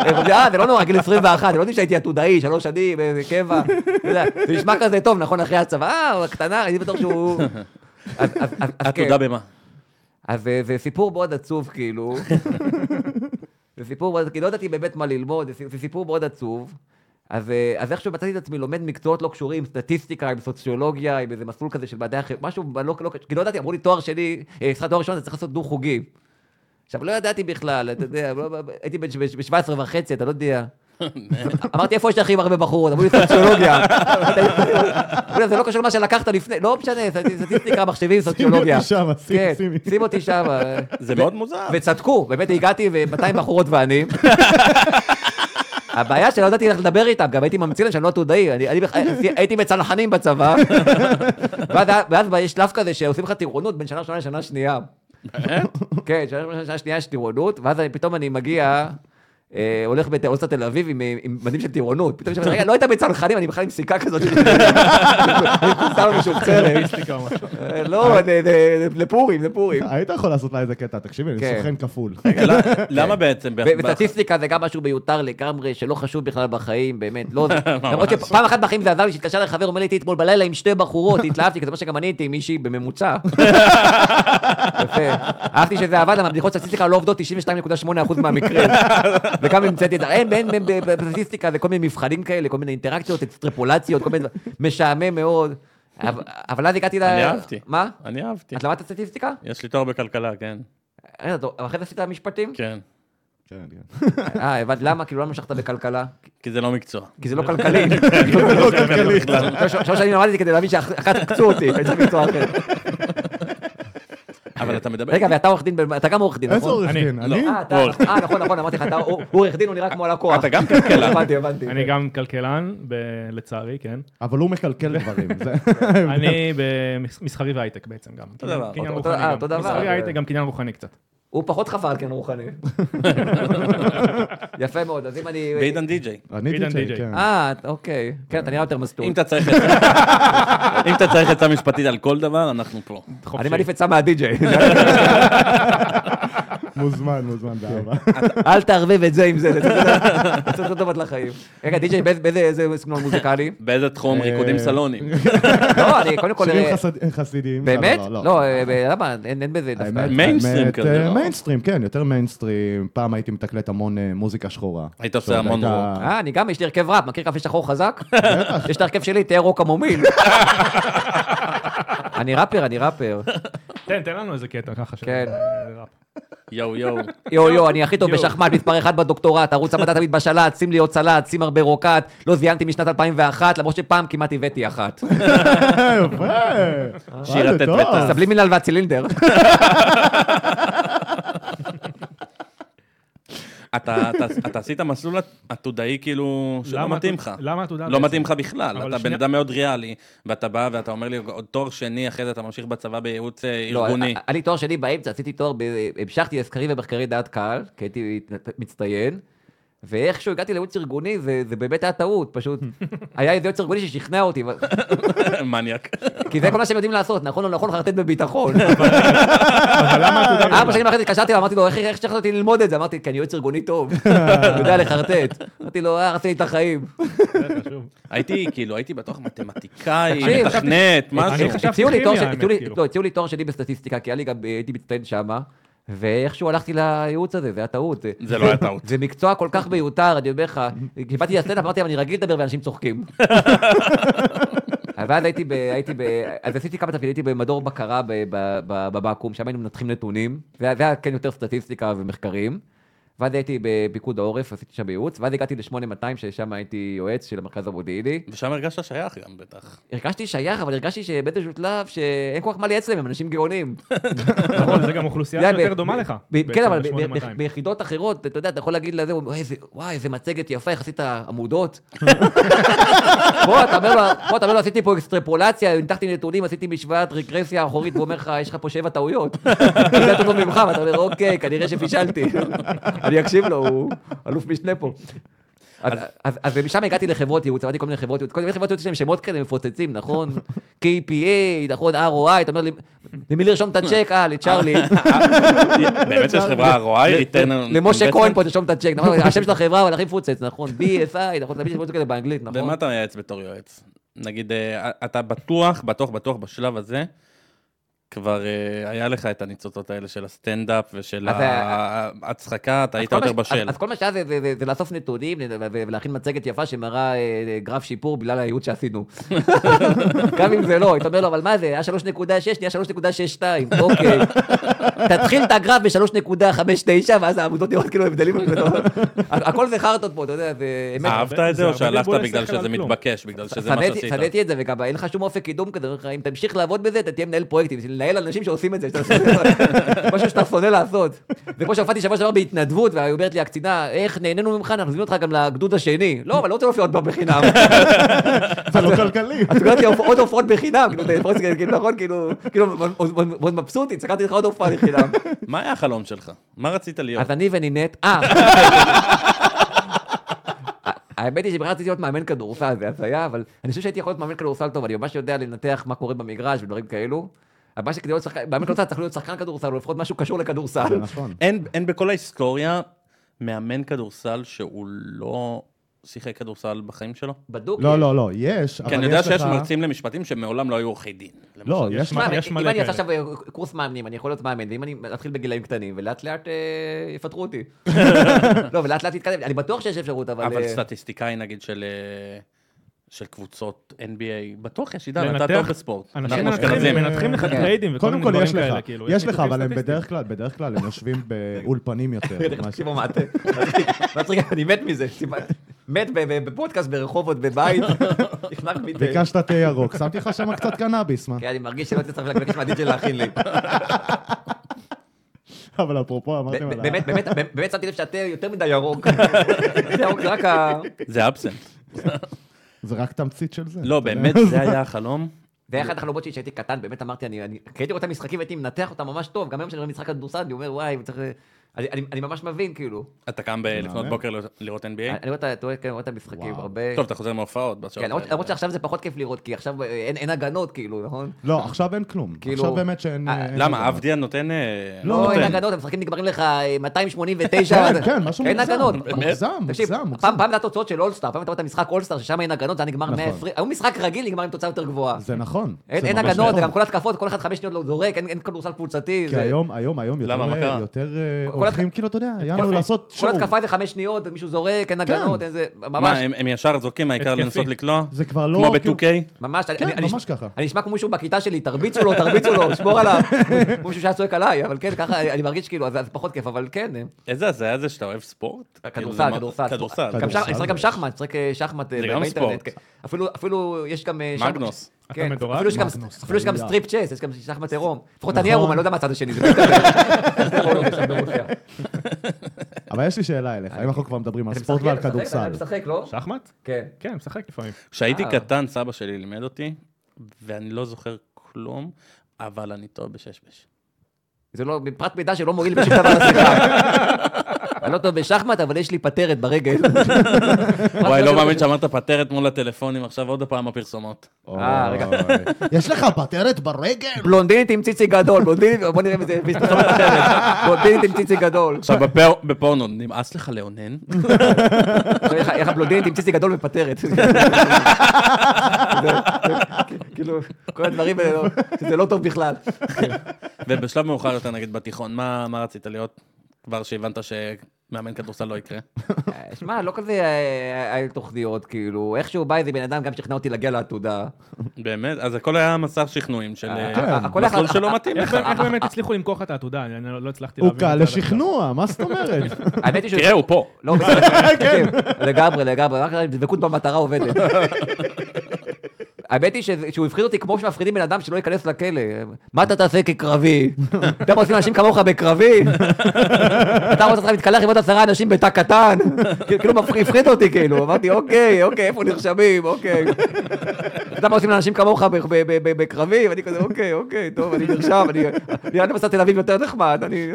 הם אומרים, אה, זה לא נורא, גיל 21, לא יודעים שהייתי עתודאי, שלוש שנים, אה, קבע. זה נשמע כזה טוב, נכון, אחרי הצבא, אה, הקטנה, הייתי בטוח שהוא... כן. עתודה במה? אז זה- זה סיפור מאוד עצוב, כאילו. זה סיפור כי לא ידעתי באמת מה ללמוד, זה סיפור מאוד עצוב. אז, אה, אז איכשהו מצאתי את עצמי לומד מקצועות לא קשורים, סטטיסטיקה, עם סוציולוגיה, עם איזה מסלול כזה של מדעי החברה, משהו, לא, לא, כי לא ידעתי, אמרו לי תואר שני, אה, סליחה, תואר ראשון, אתה צריך לעשות דו-חוגי. עכשיו, לא ידעתי בכלל, אתה יודע, לא- לא- הייתי בן ב-17 וחצי, אתה לא יודע. אמרתי, איפה יש הכי הרבה בחורות? אמרו לי, סוציולוגיה. לי, זה לא קשור למה שלקחת לפני, לא משנה, סטטיסטיקה, מחשבים, סוציולוגיה. שם, שים, כן, שימי. שים אותי שם. זה מאוד מוזר. וצדקו, באמת הגעתי ו-200 בחורות ואני. הבעיה שלא ידעתי איך לדבר איתם, גם הייתי ממציא להם שאני לא עתודאי, אני, אני בכלל- הייתי בצנחנים בצבא, ואז, ואז יש שלב כזה שעושים לך טירונות בין שנה ראשונה לשנה שנייה. כן, שנה שנייה יש טירונות, ואז פתאום אני מגיע, הולך באוניברסיטת תל אביב עם, מדים של טירונות, פתאום אני אומר, רגע, לא היית בצנחנים, אני בכלל עם סיכה כזאת, או משהו. אה, לא, לפורים, זה פורים. היית יכול לעשות לה איזה קטע, תקשיבי, אני כן. סוכן כפול. רגע, למה- למה בעצם? וסטטיסטיקה זה גם משהו מיותר לגמרי, שלא חשוב בכלל בחיים, באמת, לא... למרות שפעם אחת בחיים זה עזר לי, שהתקשר לחבר, אומר לי, הייתי אתמול בלילה עם שתי בחורות, התלהבתי, כי זה מה שגם אני הייתי עם מישהי בממוצע. יפה. אהבתי שזה עבד, למה בדיחות סטטיסטיקה לא עובדות 92.8% מהמקרים. וגם המצאתי את זה, אין, אין, אין, בסטטיסטיקה זה כל מיני מבחנים כאלה, כל מיני אינטראקציות, אקסטרפולציות, כל מיני דברים, משעמם מאוד. אבל- אז הגעתי ל... אני אהבתי. מה? אני אהבתי. את למדת סטטיסטיקה? יש לי תואר בכלכלה, כן. רגע, טוב, אחרי זה עשית משפטים? כן. כן, כן. אה, הבנתי, למה? כאילו, למה המשכת בכלכלה? כי זה לא מקצוע. כי זה לא כלכלי. לא כלכלי בכלל. שלוש שנים למדתי כדי להבין שאחת עקצו אותי, אני צריך מקצוע אחר. אבל אתה מדבר... רגע, ואתה עורך דין, אתה גם עורך דין, איזה נכון? עורך אני. דין? לא. אני? אה, עורך. אה, נכון, נכון, אמרתי לך, אתה- עורך דין, הוא נראה כמו הלקוח. אתה גם כלכלן. הבנתי, הבנתי. אני גם כלכלן, לצערי, כן. אבל הוא מקלקל דברים. אני במסחרי והייטק בעצם גם. אותו דבר. אותו- אה, גם. אותו דבר. מסחרי הייטק, גם קניין רוחני קצת. הוא פחות חפר על כן רוחני. יפה מאוד, אז אם אני... בעידן די-ג'יי. אני די.ג'יי, די.ג'יי. כן. אה, אוקיי. כן, אתה נראה יותר מסטול. אם אתה צריך עצה- אם אתה צריך עצה משפטית על כל דבר, אנחנו פה. אני מעדיף עצה מהדי-ג'יי. מוזמן, מוזמן, באהבה. אל תערבב את זה עם זה, זה צריך טובות לחיים. רגע, די.ג'יי, באיזה- באיזה איזה סגנון מוזיקלי? באיזה תחום? אה, ריקודים סלוניים. לא, אני קודם כל... שירים אה, חסד- חסידיים. באמת? לא, לא, לא, אה, למה? אין בזה דווקא. מיינסטרים כזה, אה, לא? מיינסטרים, כן, יותר מיינסטרים. פעם הייתי מתקלט המון אה, מוזיקה שחורה. היית עושה המון רוק. אה, אני גם, יש לי הרכב ראפ, מכיר קפה שחור חזק? יש את ההרכב שלי, תהיה רוק המומיל. אני ראפר, אני ראפר. תן, תן לנו איזה קטע ככה. כן. יואו יואו. יואו יואו, אני הכי טוב. בשחמט, מספר אחד בדוקטורט, ערוץ המדע תמיד בשלט, שים לי עוד סלט, שים הרבה רוקט, לא זיינתי משנת 2001, למרות שפעם כמעט הבאתי אחת. יפה. שיר הטט. סבלימינל והצילינדר. אתה אתה- אתה עשית מסלול עתודאי כאילו שלא למה מתאים לך. למה עתודה לא? מתאים לך בכלל. אתה בן אדם מאוד ריאלי, ואתה בא ואתה אומר לי, עוד תואר שני, אחרי זה אתה ממשיך בצבא בייעוץ אה, לא, ארגוני. היה לי תואר שני באמצע, עשיתי תואר, ב- המשכתי לסקרים ומחקרי דעת קהל, כי הייתי מצטיין, ואיכשהו הגעתי לייעוץ ארגוני, זה זה באמת היה טעות, פשוט. היה איזה ייעוץ ארגוני ששכנע אותי, מניאק. כי זה כל מה שהם יודעים לעשות, נכון או נכון, חרטט בביטחון. אבל למה עתודה? ארבע שנים אחרי זה התקשרתי אליו, אמרתי לו, איך אותי ללמוד את זה? אמרתי, כי אני יועץ ארגוני טוב, אני יודע לחרטט. אמרתי לו, אה, לי את החיים. הייתי, כאילו, הייתי בטוח מתמטיקאי, מתכנת, משהו. הציעו לי תואר כאילו. לא, הציעו לי תואר שני בסטטיסטיקה, כי גם, הייתי מצטיין שמה, ואיכשהו הלכתי לייעוץ הזה, זה היה טעות. זה- לא היה טעות. זה מקצוע כל כך מיותר, אני אומר לך, כשבאתי לסטנדאפ אמרתי, אבל אני רגיל לדבר ואנשים צוחקים. ואז הייתי ב... הייתי ב... אז עשיתי כמה תפקידים, הייתי במדור בקרה בבקו"ם, שם היינו מנתחים נתונים, זה היה כן יותר סטטיסטיקה ומחקרים. ואז הייתי בפיקוד העורף, עשיתי שם ייעוץ, ואז הגעתי ל-8200, ששם הייתי יועץ של המרכז המודיעיני. ושם הרגשת שייך גם בטח. הרגשתי שייך, אבל הרגשתי שבאיזשהו שלב שאין כל כך מה לייעץ להם, הם אנשים גאונים. נכון, זה גם אוכלוסייה ב- דומה לך. כן, אבל ב- ב- ב-8200. ב- ביחידות אחרות, אתה יודע, אתה יכול להגיד לזה, הוא אומר, "איזה- וואי, איזה מצגת יפה, איך עשית עמודות. פה אתה אומר לו, פה אתה אומר לו, עשיתי פה אקסטרפולציה, ניתחתי נתונים, עשיתי משוואת רגרסיה אחורית, והוא אומר לך, יש לך פה שבע טעויות. זה יותר טוב ממך, ואתה אומר, אוקיי, כנראה שפישלתי. אני אקשיב לו, הוא אלוף משנה פה. אז, משם הגעתי לחברות ייעוץ, עבדתי כל מיני חברות ייעוץ, כל מיני חברות ייעוץ יש להם שמות כאלה מפוצצים, נכון? KPA, נכון, ROI, אתה אומר לי, למי לרשום את הצ'ק? אה, לצ'ארלי. באמת יש חברה ROI, למשה? כהן פה תרשום את הצ'ק, נכון? השם של החברה הוא הכי מפוצץ, נכון? BSI, נכון? תמיד שמות כאלה באנגלית, נכון? ומה אתה מייעץ בתור יועץ? נגיד, אה, אתה בטוח, בטוח, בטוח בשלב הזה, כבר אה, היה לך את הניצוצות האלה של הסטנדאפ ושל אז, ההצחקה, אתה אז היית כל מה יותר ש- אז- בשל. אז כל מה שהיה זה- זה- זה- זה לאסוף נתונים ו- ו- ולהכין מצגת יפה שמראה אה, גרף שיפור בגלל הייעוץ שעשינו. גם אם זה לא, היית אומר לו, אבל מה זה, היה 3.6, נהיה 3.62, אוקיי. תתחיל את הגרף ב-3.59, ואז העמודות נראות כאילו הבדלים. הכל זה חרטות פה, אתה יודע, זה אמת. אהבת את זה או שהלכת בגלל שזה כלום. מתבקש, בגלל שזה מה שעשית? שנאתי את זה, וגם אין לך שום אופק קידום כזה, אם תמשיך לעבוד בזה, אתה תהיה מנהל פרויקטים, לנהל אנשים שעושים את זה, שאתה- משהו שאתה שונא לעשות. זה כמו שהופעתי שבוע שעבר בהתנדבות, והיא אומרת לי הקצינה, איך נהנינו ממך, אנחנו נזמין אותך גם לגדוד השני. לא, אבל לא רוצה להופיע עוד פעם בחינם. זה לא כלכלי. אז סגרתי עוד הופעות בחינם, כאילו, כאילו, נכון, כאילו, כאילו, מאוד מבסוטית, סגרתי לך עוד הופעה בחינם. מה היה החלום שלך? מה רצית להיות? אז אני ונינט, אה. האמת היא שבכלל רציתי להיות מאמן כדורסל, זה הזיה, אבל אני חושב שהייתי יכול להיות מאמן כדורסל טוב, אני ממש יודע לנתח מה קורה במגרש ודברים כאלו. הבעיה שכדי להיות שחקן, מאמן כדורסל צריך להיות שחקן כדורסל, או לפחות משהו קשור לכדורסל. זה נכון. אין בכל ההיסטוריה מאמן כדורסל שהוא לא שיחק כדורסל בחיים שלו? בדוק. לא, לא, לא, יש, כי אני אבל יודע יש שיש. מרצים למשפטים שמעולם לא היו עורכי דין. לא. יש שמע, יש אם מלא אני אעשה כאלה. עכשיו קורס מאמנים, אני יכול להיות מאמן, ואם אני אתחיל בגילאים קטנים, ולאט לאט אה, יפטרו אותי. לא, ולאט לאט יתקדם, אני בטוח שיש אפשרות, אבל... אבל אה, סטטיסטיקאי נגיד של... של קבוצות NBA, בטוח יש עידן, אתה טוב בספורט. אנשים אנחנו מנתחים- אשכנזים. מנתחים לך כן. טריידים וכל מיני דברים כאלה, כאילו. יש לך, אבל הם. בדרך כלל, בדרך כלל הם יושבים באולפנים יותר. תקשיבו מה אתם, מצחיק, אני מת מזה, מת ב- ב- בפודקאסט ברחובות, בבית. ביקשת תה ירוק, שמתי לך שם קצת קנאביס, מה? כן, אני מרגיש שלא תצטרך לבקש מהדיג'י להכין לי. אבל אפרופו, אמרתם ב- על ה... באמת, באמת, באמת שמתי לב שהתה יותר מדי ירוק. זה ירוק, זה רק ה... זה אבסנט. זה רק תמצית של זה. לא? באמת, זה היה החלום. זה היה אחד החלומות שלי כשהייתי קטן, באמת אמרתי, אני, אני, כי הייתי רואה את המשחקים והייתי מנתח אותם ממש טוב, גם היום כשאני רואה משחק כדורסל, אני אומר, וואי, צריך... אני, אני, אני ממש מבין, כאילו. אתה קם לפנות. בוקר לראות- NBA? אני רואה את ה- אתה רואה- כן, רואה את המשחקים וואו. הרבה. טוב, אתה חוזר מהופעות. בשעות כן, למרות שעכשיו זה פחות כיף לראות, כי עכשיו אה, אין אין הגנות, כאילו, נכון? לא, עכשיו אין כלום. כאילו- עכשיו באמת שאין... אה, אין למה. אבדיה נותן... אה, לא, לא, אין נותן. הגנות, המשחקים נגמרים לך אה, 289. כן, כן, משהו אין מוגזם. הגנות. מוגזם, מוגזם, מוגזם. פעם זה התוצאות של אולסטאר, פעם אתה רואה את המשחק אולסטאר, ששם אין הגנות, זה היה נגמר נכון. 120, היום משחק רגיל נגמר עם תוצאה יותר גבוהה. זה נכון. אין אין הגנות, נכון. גם כל התקפות, כל אחד חמש שניות לא זורק, אין אין כדורסל קבוצתי. כי היום, היום, היום, יותר, מה אה, כל הולכים, כאילו, אתה יודע, יאללה, לעשות כל שואו. התקפה זה חמש שניות, מישהו זורק, אין הגנות, אין זה, מה, ממש, הם הם ישר זורקים, העיקר. לנסות לקלוע? זה כבר לא... כמו כאילו- ב-2K? ממש, אני- כן, אני- אני- ממש ככה. אני נשמע כמו מישהו בכיתה שלי, תרביצו לו, תרביצו לו, שמור עליו. כמו מישהו שהיה צועק עליי, אבל כן, ככה אני מרגיש כאילו, אז זה פחות כיף, אבל כן. איזה הזיה זה שאתה אוהב ספורט? כאילו, כדורסל, זה מה- כדורסל. כדורסל. משחק גם שחמט, אה, אה. כן. אפילו, אפילו יש גם... אה, מגנוס. כן, אתה מדורג? אפילו יש גם- מגנוס, אפילו יש גם חלילה. strip chess, יש גם שחמט עירום. לפחות. אני עירום, אני לא יודע מה הצד השני. זה. אבל יש לי שאלה אליך, אם אנחנו כבר מדברים על ספורט ועל כדורסל. אתה משחק, לא? שחמט? כן. כן, משחק לפעמים. כשהייתי אה. קטן, סבא שלי לימד אותי, ואני לא זוכר כלום, אבל אני טוב בששבש. זה לא, פרט מידע שלא מועיל בשום דבר לשיחה. אני לא טוב בשחמט, אבל יש לי פטרת ברגל. וואי, לא מאמין שאמרת פטרת מול הטלפונים, עכשיו עוד פעם הפרסומות. אה, רגע. יש לך פטרת ברגל? בלונדינית עם ציצי גדול, בלונדינית, בוא נראה אם זה פרסומת אחרת. בלונדינית עם ציצי גדול. עכשיו, בפורנו, נמאס לך לאונן? איך- הבלונדינית עם ציצי גדול ופטרת. זה- כאילו, כל הדברים האלה, לא- שזה לא טוב בכלל. ובשלב מאוחר יותר, נגיד בתיכון, מה מה רצית להיות? כבר שהבנת שמאמן כדורסל לא יקרה. אה, שמע, לא כזה אה, היה לי תוכניות, כאילו, איכשהו בא איזה בן אדם גם שכנע אותי להגיע לעתודה. באמת? אז הכל היה מסע שכנועים של אה, אה, הכל מסלול היה- שלא מתאים איך לך. איך באמת הצליחו למכור לך את העתודה? אני אני לא הצלחתי הוא להבין. קל עד עכשיו. לשכנוע, מה זאת אומרת? האמת היא ש... תראה, הוא פה. לא, בסדר, תקשיב, לגמרי, לגמרי, רק דבקות במטרה עובדת. האמת היא שהוא הפחיד אותי כמו שמפחידים בן אדם שלא ייכנס לכלא. מה אתה תעשה כקרבי? אתם רוצים אנשים כמוך בקרבי? אתה רוצה לך להתקלח עם עוד עשרה אנשים בתא קטן? כאילו הפחיד אותי כאילו, אמרתי אוקיי, אוקיי, איפה נרשמים, אוקיי. אתה יודע מה עושים לאנשים כמוך בקרבי? ואני כזה אוקיי, אוקיי, טוב, אני נרשם, אני בסדר תל אביב יותר נחמד, אני...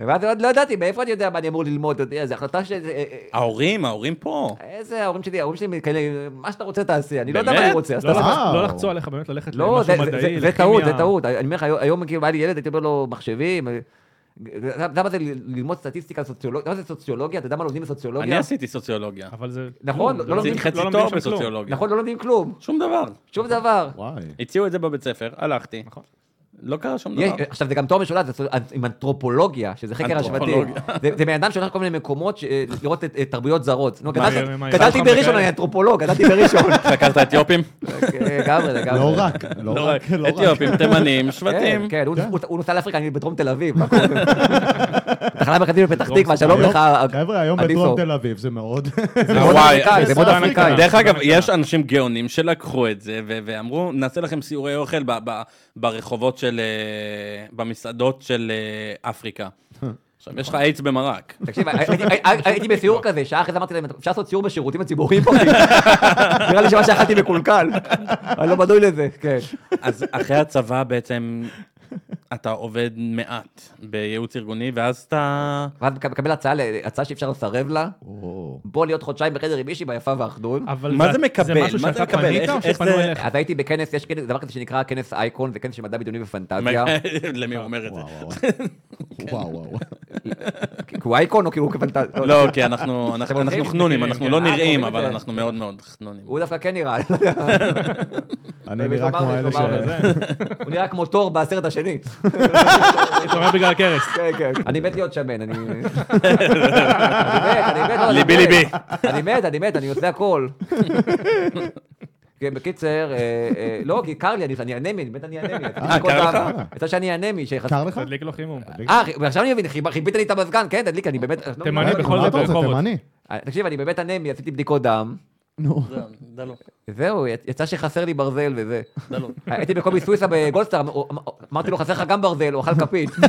ואז עוד לא ידעתי, מאיפה אני יודע מה אני אמור ללמוד, אתה יודע, זו החלטה ש... אה, ההורים, ההורים פה. איזה ההורים שלי, ההורים שלי כאלה, מה שאתה רוצה תעשה, אני לא יודע מה? אני רוצה, לא. לא לחצו עליך באמת ללכת לא, זה- למשהו זה- מדעי, זה- זה טעות, זה. טעות. אני אומר לך, היום- כאילו היה לי ילד, הייתי אומר לו מחשבים. אה, אתה יודע מה זה ללמוד סטטיסטיקה, סוציולוגיה, אתה יודע מה זה סוציולוגיה? אתה יודע מה לומדים אני בסוציולוגיה? עשיתי סוציולוגיה. אבל זה... נכון, לא לומדים- לא חצי תואר. בסוציולוגיה. נכון, לא לומדים כלום, שום דבר. שום דבר. וואי. הציעו את זה בבית ספר, הלכתי. לא קרה שום יש- דבר. עכשיו, זה גם תואר משולש, זה עם אנתרופולוגיה, שזה חקר השבטים. אנתרופולוגיה. זה בן אדם שהולך לכל מיני מקומות ש- לראות את את תרבויות זרות. גדלתי- בראשון? אני אנתרופולוג, גדלתי בראשון. חקרת אתיופים? לגמרי, לגמרי. לא רק, לא לא רק. לא רק. אתיופים, תימנים, כן, שבטים. כן, הוא- הוא- הוא נוסע לאפריקה, אני בדרום תל אביב. תחנה מרכזית בפתח תקווה, שלום היום- לך. חבר'ה, היום. בדרום תל אביב זה מאוד... זה מאוד אפריקאי. דרך אגב. יש אנשים גאונים שלקחו את זה ואמרו, נעשה לכם סיורי אוכל ברחובות של... אה, במסעדות של אה, אפריקה. עכשיו, יש לך איידס במרק. תקשיב, הייתי- בסיור כזה, שעה אחרי זה אמרתי להם, אפשר לעשות סיור בשירותים הציבוריים פה? נראה לי שמה שאכלתי מקולקל. אני לא בנוי לזה, כן. אז אחרי הצבא בעצם אתה עובד מעט בייעוץ ארגוני, ואז אתה... ואז מקבל הצעה הצעה שאי אפשר לסרב לה, בוא להיות חודשיים בחדר עם מישהי ביפה והאחדות. אבל מה זה מקבל? זה משהו מה זה שאתה מקבל? פנית או שפנו זה- אליך? אז הייתי בכנס, יש כנס- דבר כזה שנקרא כנס אייקון, זה כנס של מדע בדיוני ופנטזיה. למי הוא אומר את זה? וואו, וואו. כי הוא אייקון או כאילו כפנטזיה? לא, כי אנחנו אנחנו- הולכים? אנחנו חנונים, אנחנו לא אה, נראים, אתם אבל אנחנו מאוד מאוד חנונים. הוא דווקא כן נראה. אני נראה כמו לומר. ש... הוא נראה כמו תור בסרט השני. אומר בגלל הכרס. כן, כן. אני מת להיות שמן, אני... אני מת, אני מת. אני ליבי, מת. ליבי. אני מת, אני מת, אני עושה הכל. כן, בקיצר, אה, אה, לא, כי קר לי, אני אני אנמי, אני באמת אני אנמי. אה, קר לך? יצא שאני אנמי. קר לך? תדליק לו חימום. אה, ועכשיו אני מבין, חיב- חיבית לי את המזגן, כן, תדליק, אני באמת... תימני לא, בכל זאת ברחובות. תימני? אה, תקשיב, אני באמת אנמי, עשיתי בדיקות דם. נו. זהו, יצא שחסר לי ברזל וזה. דלו. הייתי בקובי סוויסה בגולדסטאר, אמ- אמרתי לו, חסר לך גם ברזל, הוא אכל כפית.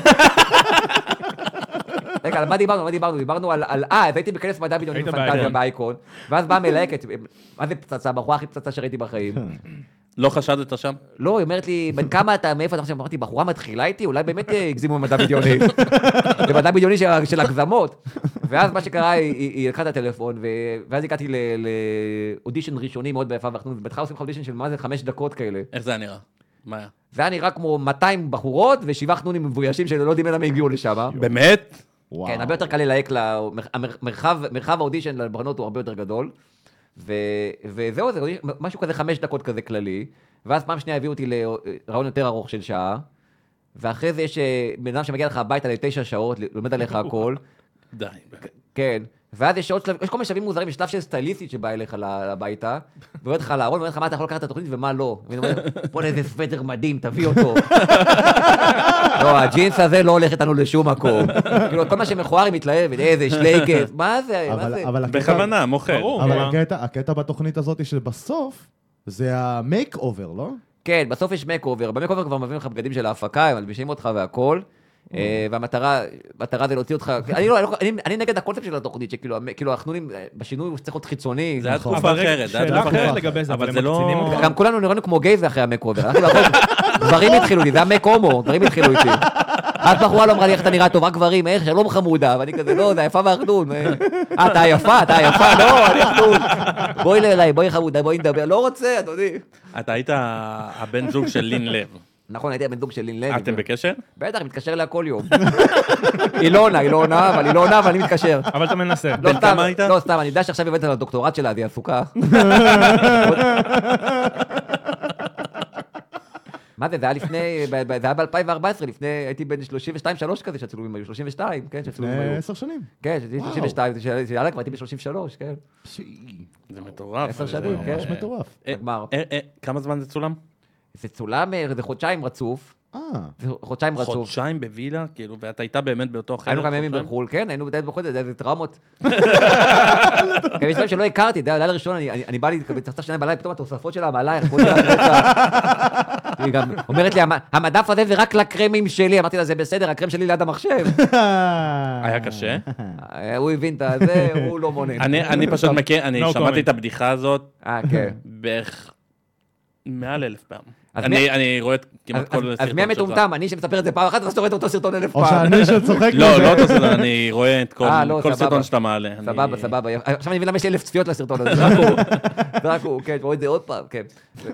רגע, על מה דיברנו? על מה דיברנו? דיברנו על... על- אה, אז הייתי בכנס מדע בדיוני ופנטזיה באייקון. באייקון, ואז באה מלהקת, מה זה פצצה? הבחורה הכי פצצה שראיתי בחיים. לא חשדת שם? לא, היא אומרת לי, בן כמה אתה, מאיפה אתה חושב? אמרתי, בחורה מתחילה איתי? אולי באמת אה, הגזימו במדע בדיוני. זה מדע בדיוני של- הגזמות. ואז מה שקרה, היא- לקחה את הטלפון, ואז הגעתי לאודישן ראשוני מאוד ביפה ואנחנו בהתחלה עושים לך אודישן של מה זה חמש דקות כאלה. איך זה היה נראה? מה היה? זה היה נראה כמו 200 בחורות ושבעה חנונים מבוישים שלא יודעים למה הגיעו לשם. באמת? כן, הרבה יותר קל ללהק, מרחב האודישן לבנות הוא הרבה יותר גדול. ו, וזהו, זה משהו כזה חמש דקות כזה כללי. ואז פעם שנייה הביאו אותי לרעיון יותר ארוך של שעה. ואחרי זה יש אה, בן אדם שמגיע לך הביתה לתשע שעות, לומד עליך הכל. די. כן. ואז יש עוד שלב, יש כל מיני שלבים מוזרים, יש שלב של סטייליסטית שבאה אליך הביתה, ואומרת לך לארון, ואומרת לך מה אתה יכול לקחת את התוכנית ומה לא. ואני אומר, בוא'נה איזה סוודר מדהים, תביא אותו. לא, הג'ינס הזה לא הולך איתנו לשום מקום. כאילו, כל מה שמכוער היא מתלהבת, איזה שלייקס, מה זה, מה זה? בכוונה, מוכר. אבל? הקטע- בתוכנית הזאת שבסוף, זה ה makeover, לא? כן, בסוף יש makeover, ב makeover כבר מביאים לך בגדים של ההפקה, הם מלבישים אותך והכל. אה, והמטרה, המטרה זה להוציא אותך, אני לא, אני לא- אני- אני נגד הקונספט של התוכנית, שכאילו, המ- כאילו החנונים, אה, בשינוי הוא צריך להיות חיצוני. זה היה נכון. תקופה אחרת, זה היה תקופה אחרת. לגבי זה, אבל זה לא... גם כולנו נראינו כמו gays אחרי ה makeover. הלכתי ברחוב, גברים התחילו לי, זה היה make הומו, גברים התחילו איתי. אף בחורה לא אמרה לי איך אתה נראה טוב, רק גברים, איך, שלום חמודה, ואני כזה, לא, זה היפה והחנון. אה, אה, אתה היפה, אתה היפה, לא, אני החנון. בואי אליי, בואי חמודה, בואי נדבר. לא רוצה, אדוני. אתה היית הבן זוג של לין לב. נכון, הייתי הבן זוג של לין לוי. אתם בקשר? בטח, מתקשר אליה כל יום. היא לא עונה, היא לא עונה, אבל היא לא עונה, אבל אני מתקשר. אבל אתה מנסה. לא סתם? לא סתם, אני יודע שעכשיו עובדת על הדוקטורט שלה, אז היא עסוקה. מה זה, זה היה לפני, זה היה ב-2014, לפני, הייתי בן 32-3 כזה שהצילומים היו, 32, כן, שהצילומים לפני היו. עשר שנים. כן, שהייתי 32, שיאללה, כבר הייתי ב-33, כן. זה מטורף. עשר זה שנים, כן. ממש מטורף. אה. אה, אה, כמה זמן זה צולם? זה צולם, אה, זה חודשיים רצוף, אה, זה חודשיים רצוף. חודשיים בווילה? כאילו, ואתה איתה באמת באותו חדר? היינו כמה ימים? בחו"ל, כן, היינו בטייט בחו"ל, זה איזה טראומות. כן, יש דברים שלא הכרתי, אתה יודע, לילה ראשון, אני- בא לי, צריך שניים בלילה, פתאום התוספות שלה רצח. היא גם אומרת לי, "המ- המדף הזה זה רק לקרמים שלי, אמרתי לה, זה בסדר, הקרם שלי ליד המחשב. היה קשה? אה, הוא הבין את זה, הוא לא מונה. אני אני פשוט מכיר, אני שמעתי. את הבדיחה הזאת אה, כן. בערך מעל אלף פעם. אני מי- אני רואה כמעט כל אז- סרטון אז מי שלך. המטומטם? אני שמספר את זה פעם אחת, ואז אתה רואה את אותו סרטון אלף או פעם. שאני שצוחק לא. לא אותו סרטון, אני רואה את כל אה, לא. סרטון שאתה מעלה. אני- סבבה, סבבה. עכשיו אני מבין למה יש לי אלף צפיות לסרטון הזה, זה רק הוא. רק הוא, כן, רואה את זה עוד פעם, כן.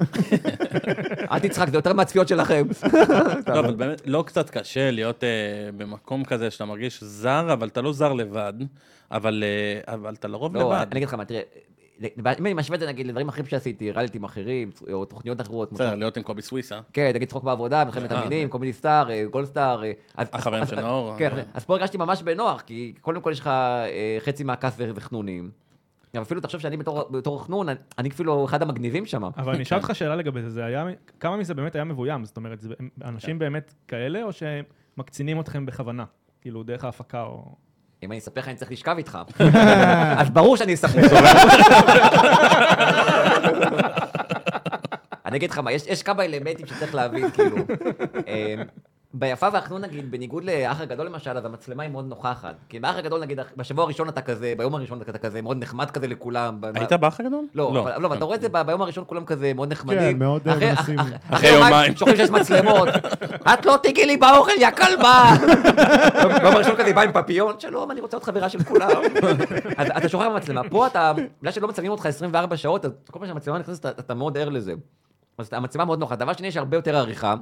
אל תצחק, זה יותר מהצפיות שלכם. לא, אבל באמת, לא קצת קשה להיות אה, במקום כזה שאתה מרגיש זר, אבל אתה לא זר לבד, אבל אה, אבל אתה לרוב לא, לבד. אני אגיד לך מה, תראה, אם אני משווה את זה נגיד לדברים אחרים שעשיתי, ריאליטים אחרים, או תוכניות אחרות, בסדר, להיות עם קובי סוויסה. כן, נגיד צחוק בעבודה, מלחמת אה, המינים, קומדי סטאר, אה, גולד סטאר. אה, אז- החברים אז- של נאור, כן. אז פה הרגשתי ממש בנוח, כי קודם כל יש לך חצי זה זה חנונים. אבל אפילו תחשוב שאני בתור- חנון, אני- כאילו אחד המגניבים שם. אבל אני אשאל אותך שאלה לגבי זה, זה היה, כמה מזה באמת היה מבוים? זאת אומרת, אנשים באמת כאלה, או שמקצינים אתכם בכוונה? כאילו, דרך ההפקה או... אם אני אספר לך, אני צריך לשכב איתך. אז ברור שאני אספר. אני אגיד לך מה, יש, כמה אלמנטים שצריך להבין, כאילו. ביפה והחנון, נגיד, בניגוד לאח הגדול למשל, אז המצלמה היא מאוד נוכחת. כי באח הגדול, נגיד, בשבוע הראשון אתה כזה, ביום הראשון אתה כזה, מאוד נחמד כזה לכולם. היית באח הגדול? לא, אבל, לא, אבל אתה רואה את זה ביום הראשון כולם כזה מאוד נחמדים. כן, מאוד, אה, אחרי- מנסים. אח- אח- אחרי יומיים. שוכחים שיש מצלמות. את לא תיגעי לי באוכל, יא כלבה! ביום הראשון כזה בא עם פפיון, שלום, אני רוצה להיות חברה של כולם. אז אתה שוכח במצלמה. פה אתה, בגלל שלא מצלמים אותך 24 שעות, אז כל פעם שהמצלמה נכנסת, אתה מאוד ער לזה. אז המצלמה מאוד נוחה. דבר שני, יש הרבה יותר עריכה.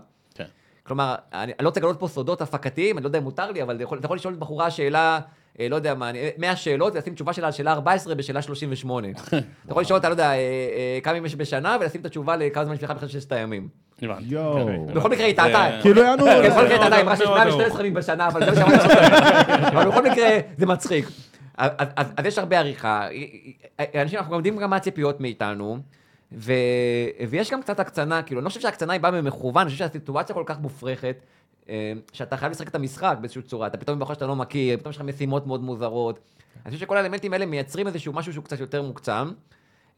כן. כלומר, אני, אני לא רוצה לגלות פה סודות הפקתיים, אני לא יודע אם מותר לי, אבל אתה יכול, אתה יכול לשאול בחורה שאלה, אה, לא יודע מה, אני- 100 שאלות, ולשים תשובה שלה על שאלה 14 בשאלה 38. אתה יכול לשאול אותה, לא יודע, אה, אה, כמה ימים יש בשנה, ולשים את התשובה לכמה זמן יש לך בכלל ששת הימים. יואו. בכל מקרה היא טעתה. זה- כאילו יענו... כן, בכל מקרה היא טעתה, היא אמרה שיש מאוד 112 ימים בשנה, אבל זה מה שאמרתי. אבל בכל מקרה, זה מצחיק. אז- יש הרבה עריכה. אנשים, אנחנו גם יודעים גם מה הציפיות מאיתנו. ו... ויש גם קצת הקצנה, כאילו, אני לא חושב שההקצנה היא באה ממכוון, אני חושב שהסיטואציה כל כך מופרכת, אה, שאתה חייב לשחק את המשחק באיזושהי צורה, אתה פתאום בחור שאתה לא מכיר, פתאום יש לך משימות מאוד מוזרות. אני חושב שכל האלמנטים האלה מייצרים איזשהו משהו שהוא קצת יותר מוקצם,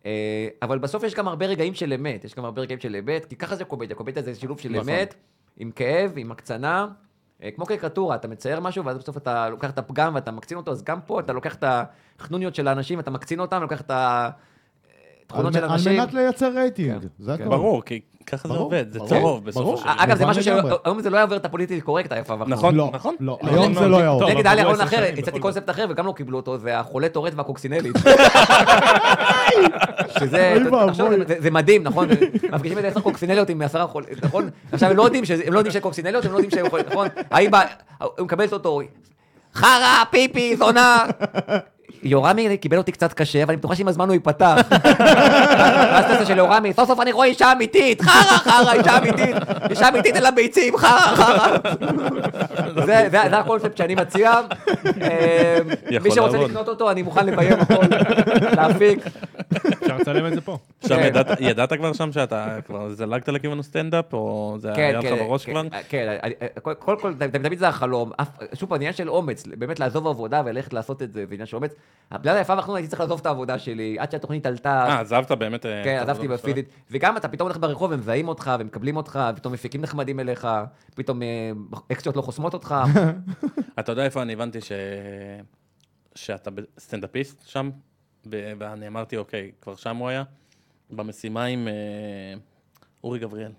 אה, אבל בסוף יש גם הרבה רגעים של אמת, יש גם הרבה רגעים של אמת, כי ככה זה קומדיה, קומדיה זה שילוב של נכון. אמת, עם כאב, עם הקצנה. אה, כמו קריקטורה, אתה מצייר משהו, ואז בסוף אתה לוקח את הפגם ואתה מקצין אותו, אז גם פה אתה לוקח את החנוניות של האנשים, אתה מקצין אותם, לוקח את ה... תכונות של אנשים. על מנת לייצר רייטינג, כן, זה כן. הכל. ברור, כי ככה זה עובד, זה צהוב בסופו. של דבר. אגב, זה משהו. שהיום זה לא יעבור את ה politically correct, היפה. נכון, לא, נכון. לא, לא, היום לא, זה לא, לא יעבור. טוב, נגד עברו היה עשר אחר, הצעתי קונספט אחר וגם לא קיבלו אותו, זה החולה טורט והקוקסינלית. שזה, זה- מדהים, נכון? מפגישים את עשר קוקסינליות עם עשרה חולים, נכון? עכשיו, הם לא יודעים שזה- הם לא יודעים שזה קוקסינליות, הם לא יודעים שהם חולים, נכון? האם הוא מקבל אותו, חרא, פיפי, זונה. יורמי קיבל אותי קצת קשה, אבל אני בטוחה שעם הזמן הוא ייפתח. ואז אתה של יורמי, סוף סוף אני רואה אישה אמיתית, חרא, חרא, אישה אמיתית, אישה אמיתית אין לה ביצים, חרא, חרא. זה- זה זה הקונספט שאני מציע. אה, יכול מי שרוצה. לקנות אותו, אני מוכן לביים הכל, להפיק. אפשר לצלם את זה פה. עכשיו, כן. ידעת- כבר שם שאתה כבר זלגת לכיוון הסטנדאפ, או זה היה לך בראש כן, כבר? כן, אני- קודם כל, תמיד זה החלום. שוב עניין של אומץ, באמת לעזוב עבודה וללכת לעשות את זה, זה עניין של אומץ. בגלל היפה והחנון הייתי צריך לעזוב את העבודה שלי, עד שהתוכנית עלתה. אה, עזבת באמת... אה, כן, עזבתי בפיזית. וגם אתה פתאום הולך ברחוב, הם מזהים אותך, ומקבלים אותך, ופתאום מפיקים נחמדים אליך, פתאום אה, אקסטרות לא חוסמות אותך. אתה יודע איפה אני הבנתי. שאתה סטנדאפיסט שם? ואני אמרתי, אוקיי, כבר שם הוא היה? במשימה עם אה, אורי גבריאל.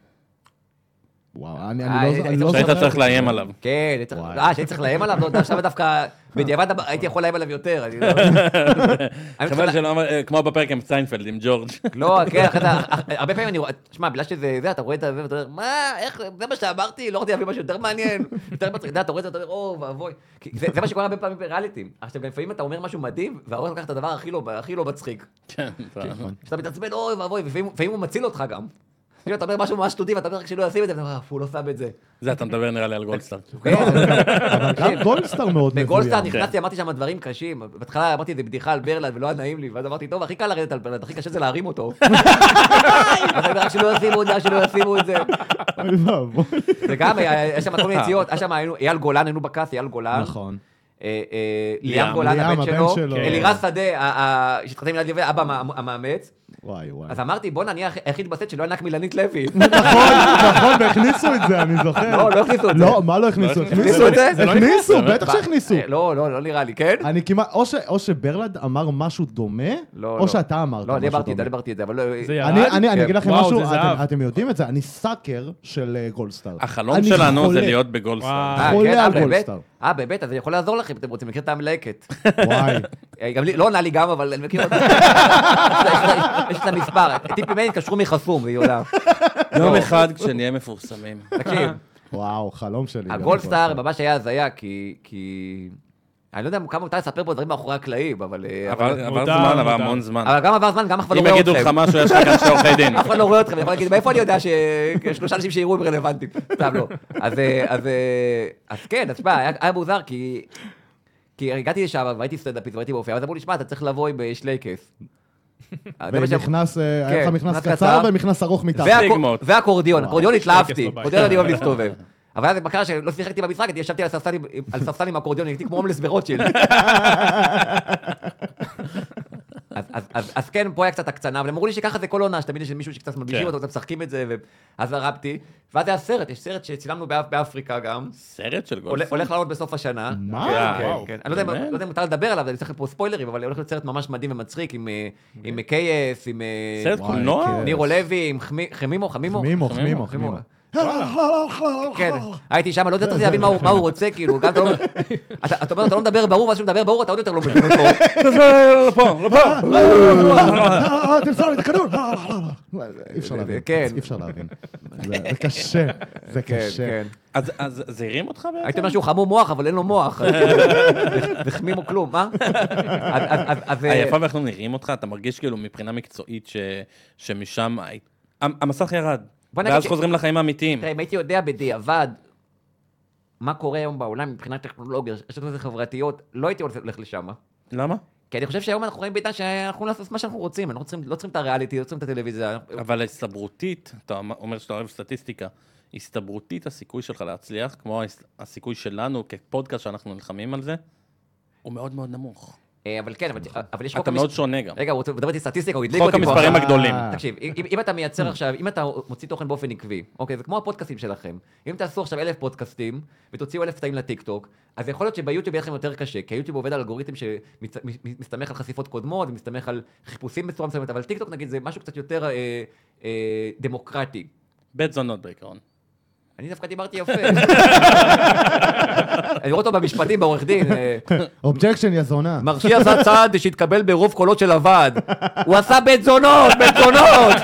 וואו, אני אה, היית- לא- אני היית לא צריך שהיית זוכר. צריך לאיים עליו. כן. אה, שאני צריך לאיים עליו? לא, עכשיו דווקא, בדיעבד הייתי יכול לאיים עליו יותר. לא- חבל שלא אמר, אה, כמו בפרק עם סיינפלד, עם ג'ורג'. לא, כן, אחרי זה, הרבה פעמים אני רואה, תשמע, בגלל שזה, זה, אתה רואה את זה, ואתה אומר, מה, איך, זה מה שאמרתי, לא רציתי להביא משהו יותר מעניין, יותר מצחיק, אתה רואה את זה, אתה אומר, או, ואבוי. זה מה שקורה הרבה פעמים בריאליטים. עכשיו, לפעמים אתה אומר משהו מדהים, והעורך לוקח את הדבר הכי לא- הכי לא מצחיק. כן, אתה- שאתה מתעצבן, אוי ואבוי, ולפעמים לפעמים הוא מציל אותך גם. כאילו, אתה אומר משהו ממש שטותי, ואתה אומר רק שלא ישים את זה, ואתה אומר, "אף, הוא לא שם את זה. זה אתה מדבר נראה לי על גולדסטאר. כן, אבל גם גולדסטאר מאוד מבוים. בגולדסטאר נכנסתי, אמרתי שם דברים קשים. בהתחלה אמרתי איזה בדיחה על ברלנד ולא היה נעים לי, ואז אמרתי, טוב, הכי קל לרדת על ברלנד, הכי קשה זה להרים אותו. אז אני אומר, רק שלא ישימו את זה, שלא ישימו את זה. וגם, היה שם כל מיני יציאות, היה שם, אייל גולן, היינו בכת, אייל גולן. נכון. אה, אה, ליאם. גולן, הבן שלו. שלו. אלירז שדה, שהתחתן עם ילד לוי, אבא המ- המאמץ. וואי וואי. אז אמרתי, בוא'נה, אני היחיד בסט שלא ענק מילנית לוי. נכון, נכון, והכניסו את זה, אני זוכר. לא, לא הכניסו את זה. לא, מה לא הכניסו? הכניסו את זה? לא הכניסו, בטח שהכניסו. אה, לא, לא, לא נראה לי, כן? אני כמעט, או שברלד אמר משהו דומה, לא, או לא. שאתה אמרת לא, אני משהו אמרתי את זה, דומה. אני אמרתי את זה, אבל לא... זה ירד? אני, אני, אני כן. אגיד לכם משהו. אתם, יודעים את זה, אני סאקר של אה, גולדסטאר. החלום אני שלנו זה חולה. להיות בגולדסטאר. וואו. אה, חולה כן, על באמת? גולדסטאר. אה, באמת? אז אני יכול לעזור לכם אם אתם רוצים, מכיר את המלהקת. וואי. אה, גם לי, לא עונה לי גם, אבל אני מכיר אותה. יש לה- מספר, טיפים ממני התקשרו מחסום, והיא עולה. יום אחד כשנהיה מפורסמים. תקשיב, וואו, חלום שלי. הגולדסטאר ממש היה הזיה, כי... כי... אני לא יודע כמה מותר לספר פה דברים מאחורי הקלעים, אבל... אה, עבר מותר, זמן, עבר. המון זמן. אבל גם עבר זמן, גם אף אחד לא אם רואה יגידו לך אתכם. משהו, יש לך כאן שתי עורכי דין. אף אחד לא רואה אתכם, אני יכול להגיד, מאיפה אני יודע ששלושה אנשים שיראו הם רלוונטיים? סתם לא. אז, אה, אז, אה, אז כן, אז תשמע, היה היה מוזר, כי... כי הגעתי לשם, והייתי סטנדאפיסט, והייתי באופי, אז אמרו לי, שמע, אתה צריך לבוא עם אה, שלייקס. ומכנס, אה, היה לך כן, מכנס קצר. ומכנס ארוך מתחת. וואו. אקורדיון התלהבתי. אקורדיון אני אוהב להסתובב. אבל אז מה קרה שלא שיחקתי במשחק, הייתי ישבתי על ספסל עם אקורדיון, הייתי כמו הומלס ברוטשילד. אז- אז- אז- אז כן, פה היה קצת הקצנה, אבל הם אמרו לי שככה זה כל עונה, שתמיד יש מישהו שקצת מלבישים כן. אותו, קצת משחקים את זה, ואז הרבתי. ואז היה סרט, יש סרט שצילמנו באפ- באפריקה גם, סרט של גולדסטאר? הולך לעלות בסוף השנה. מה? כן, וואו. כן. אני לא יודע אם- באמת? לא יודע אם מותר לדבר עליו, אני צריך פה ספוילרים, אבל הולך להיות סרט ממש מדהים ומצחיק, עם, אה, עם קייס, עם... אה, סרט קולנוע? נירו לוי, עם חמי- חמימו, חמימו? חמימו, חמימו, חמימו, חמימו. כן, הייתי שם, לא רציתי להבין מה הוא- רוצה, כאילו, גם אתה לא... אתה אומר, אתה לא מדבר ברור, ואז כשהוא מדבר ברור, אתה עוד יותר לא מבין אותו. לפה, לפה. אה, תמסור לי את הכדור. אה, אה, אה. אי אפשר להבין. כן. אי אפשר להבין. זה קשה. זה כן, קשה. כן. אז זה הרים אותך בעצם? הייתי אומר שהוא חמום מוח, אבל אין לו מוח. וחמימו כלום, מה? אה, היפה ואנחנו נראים אותך, אתה מרגיש כאילו מבחינה מקצועית שמשם המסך ירד. ואז חוזרים לחיים האמיתיים. תראה, אם הייתי יודע בדיעבד מה קורה היום בעולם מבחינת טכנולוגיה, רשתות חברתיות, לא הייתי הולך לשם. למה? כי אני חושב שהיום אנחנו חיים בעידן שאנחנו לעשות מה שאנחנו רוצים, אנחנו לא צריכים- לא צריכים את הריאליטי, לא צריכים את הטלוויזיה. אבל הסתברותית, אתה אומר שאתה אוהב סטטיסטיקה, הסתברותית הסיכוי שלך להצליח, כמו הס- הסיכוי שלנו כפודקאסט שאנחנו נלחמים על זה, הוא מאוד מאוד נמוך. אה, אבל כן, אבל- אבל יש חוק... אתה מאוד שונה גם. רגע, הוא מדבר איתי סטטיסטיקה, הוא הדליק חוק אותי פה. המספרים עכשיו. הגדולים. אה. תקשיב, אם, אתה מייצר עכשיו, אם אתה מוציא תוכן באופן עקבי, אוקיי, זה כמו הפודקאסטים שלכם. אם תעשו עכשיו אלף פודקאסטים, ותוציאו אלף קטעים לטיקטוק, אז יכול להיות שביוטיוב יהיה לכם יותר קשה, כי היוטיוב עובד על אלגוריתם שמסתמך על חשיפות קודמות, ומסתמך על חיפושים בצורה מסוימת, אבל טיקטוק נגיד זה משהו קצת יותר אה, אה, דמוקרטי. בית זונות בעיקרון. אני דווקא דיברתי יפה. אני רואה אותו במשפטים בעורך דין. אה, objection, יא זונה. מרשי עשה צעד שהתקבל ברוב קולות של הוועד. הוא עשה בית זונות, בית זונות!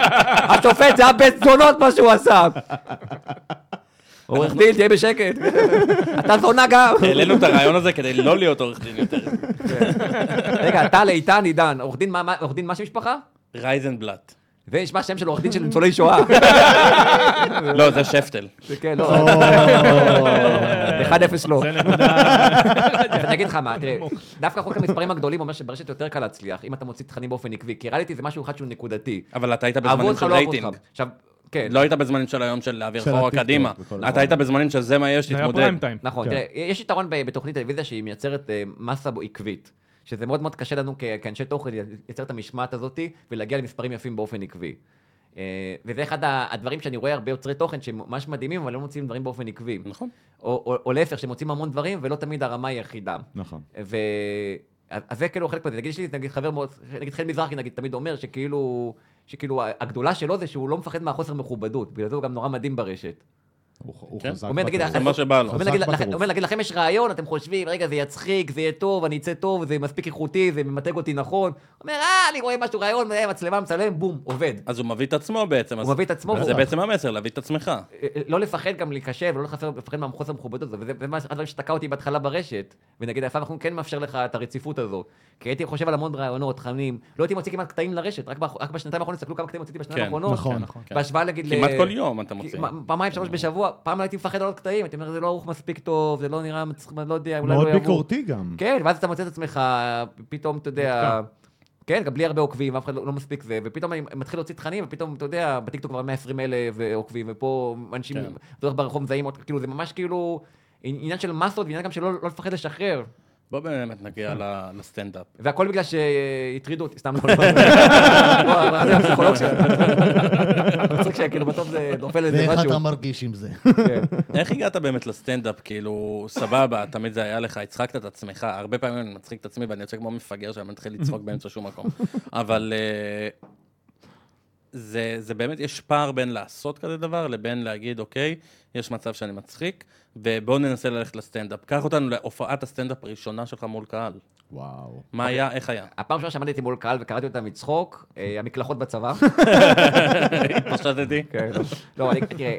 השופט, זה היה בית זונות מה שהוא עשה. עורך דין, תהיה בשקט. אתה זונה גם. העלינו את הרעיון הזה כדי לא להיות עורך דין יותר. רגע, טל, איתן, עידן. עורך דין, מה- מה- עורך דין מה שם משפחה? רייזנבלט. ונשמע שם של עורך דין של ניצולי שואה. לא, זה שפטל. זה כן, לא. 1-0 לא. זה אני אגיד לך מה, תראה, דווקא חוק המספרים הגדולים אומר שברשת יותר קל להצליח, אם אתה מוציא תכנים באופן עקבי, כי ריאליטי זה משהו אחד שהוא נקודתי. אבל אתה היית בזמנים של לא רייטינג. עכשיו, כן. לא היית בזמנים של היום של להעביר הטיקטוק קדימה. אתה היית בזמנים של זה מה יש, זה תתמודד. נכון, כן. תראה, יש יתרון בתוכנית טלוויזיה שהיא מייצרת אה, מסה עקבית. שזה מאוד מאוד קשה לנו כאנשי תוכן לייצר את המשמעת הזאת ולהגיע למספרים יפים באופן עקבי. אה, וזה אחד הדברים שאני רואה הרבה יוצרי תוכן שהם ממש מדהימים, אבל לא מוצאים דברים באופן עקבי. נכון. או, או, או להפך, שמוצאים המון דברים ולא תמיד הרמה היא אחידה. נכון. ו... אז זה כאילו חלק מזה. נגיד, יש לי נגיד חבר מאוד, נגיד חן מזרחי נגיד תמיד אומר שכאילו, שכאילו הגדולה שלו זה שהוא לא מפחד מהחוסר מכובדות, בגלל זה הוא גם נורא מדהים ברשת. הוא הוא כן. חזק. אומר, נגיד, לכם יש רעיון, אתם חושבים, רגע, זה יצחיק, זה יהיה טוב, אני אצא טוב, זה מספיק איכותי, זה ממתג אותי נכון. אומר, אה, אני רואה משהו, רעיון, אה, מצלמה, מצלם, בום, עובד. אז הוא מביא את עצמו בעצם. אז- הוא מביא את עצמו, אז זה בעצם המסר, להביא את עצמך. אה, אה, לא לפחד גם להיכשל, ולא לפחד- לפחד מהחוסר המכובדות הזה, וזה זה מה הדברים שתקע אותי בהתחלה ברשת. ונגיד, הפעם אנחנו כן מאפשר לך את הרציפות הזו. כי הייתי חושב על המון רעיונות, תכנים, לא הייתי מוציא כמעט קטעים לרשת, רק בשנתיים האחרונות, תסתכלו כמה קטעים הוצאתי בשנתיים כן, האחרונות. נכון. נכון. כן. בהשוואה נגיד ל... כמעט כל יום אתה מוציא. פעמיים, שלוש בשבוע, פעם לא הייתי מפחד על עוד קטעים, הייתי אומר, זה לא ערוך מספיק טוב, זה לא נראה, מצחיק, לא יודע, אולי לא מאוד יעבור. ביקורתי גם. כן, ואז אתה מוצא את עצמך, פתאום, אתה יודע, כן, גם בלי הרבה עוקבים, אף אחד לא, לא מספיק זה, ופתאום אני מתחיל להוציא תכנים, ופתאום, אתה יודע, בטיקטוק כבר 120 אלף עוקבים, ופה אנשים, כן. ברחוב מזהים, כאילו, זה ממש כאילו עניין של מסות, ועניין גם שלא לא לפחד לשחרר. בוא באמת נגיע לסטנדאפ. והכל בגלל שהטרידו אותי, סתם לא זה הפסיכולוג שלי. מצחיק שכאילו בסוף זה נופל איזה ואיך משהו. אתה מרגיש עם זה? כן. איך הגעת באמת לסטנדאפ? כאילו, סבבה, תמיד זה היה לך, הצחקת את עצמך. הרבה פעמים אני מצחיק את עצמי ואני יוצא כמו מפגר שאני מתחיל לצחוק באמצע שום מקום. אבל אה, זה, זה באמת, יש פער בין לעשות כזה דבר לבין להגיד, אוקיי, יש מצב שאני מצחיק, ובואו ננסה ללכת לסטנדאפ. קח אותנו להופעת הסטנדאפ הראשונה שלך מול קהל. וואו. מה היה, איך היה? הפעם ראשונה שעמדתי מול קהל וקראתי אותה מצחוק, אה, המקלחות בצבא. פשטתי? כן, לא. אני, תראה,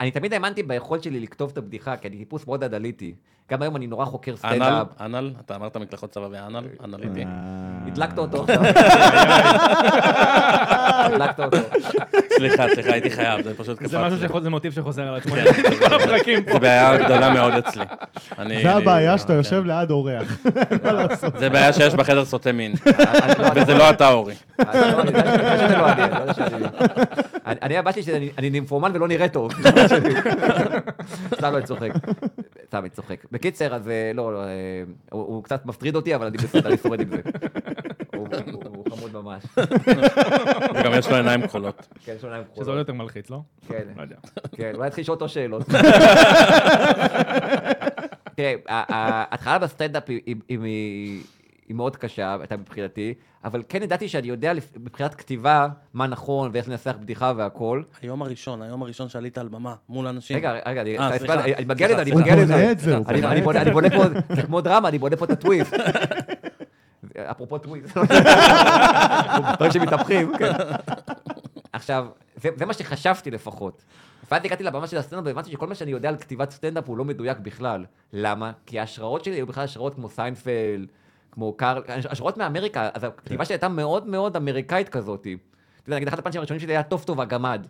אני תמיד האמנתי ביכולת שלי לכתוב את הבדיחה, כי אני טיפוס מאוד אנליטי. גם היום אני נורא חוקר אנל, סטנדאפ. אנל, אתה אמרת מקלחות צבא ואנל, אנליטי. אה. הדלקת אותו עכשיו. הדלקת אותו. סליחה, סליחה, הייתי חייב, זה פשוט קפץ. זה משהו. שיכול, זה מוטיב שחוזר על עצמו. כן, כל הפרקים פה. זה בעיה גדולה מאוד אצלי. זה הבעיה שאתה כן. יושב ליד אורח. זה בעיה שיש בחדר סוטה מין, לא, וזה לא אתה, אורי. אני הבעיה שלי שאני אני נימפומן ולא נראה טוב. סתם לא, צוחק. סתם, אני צוחק. בקיצר, אז אה, לא, אה, הוא הוא קצת מפריד אותי, אבל אני בסדר, אני שורד עם זה. חמוד ממש. וגם יש לו עיניים כחולות. כן, יש לו עיניים שזה עוד כחולות. יותר מלחיץ, לא? כן, לא יודע. כן, אולי נתחיל לשאול אותו שאלות. תראה, ההתחלה בסטנדאפ היא- מאוד קשה, הייתה מבחינתי, אבל כן ידעתי שאני יודע מבחינת כתיבה מה נכון ואיך לנסח בדיחה והכל. היום הראשון, היום הראשון שעלית על במה, מול אנשים. רגע, רגע, אני אה, אני-. אני אני מגיע לזה, אני סליחה. מגיע לזה. אני- אני אני בונה פה, זה כמו דרמה, אני בונה פה את הטוויסט. אפרופו טוויסט. דברים שמתהפכים, כן. עכשיו, זה זה מה שחשבתי לפחות. ואז הגעתי לבמה של הסטנדאפ והבנתי שכל מה שאני יודע על כתיבת סטנדאפ הוא לא מדויק בכלל. למה? כי ההשראות שלי היו בכלל השראות כמו סיינפלד, כמו קארל, השראות מאמריקה, אז הכתיבה שלי הייתה מאוד מאוד אמריקאית כזאת. אתה יודע, נגיד אחד הפאנצ'ים הראשונים שלי היה טוב טוב הגמד.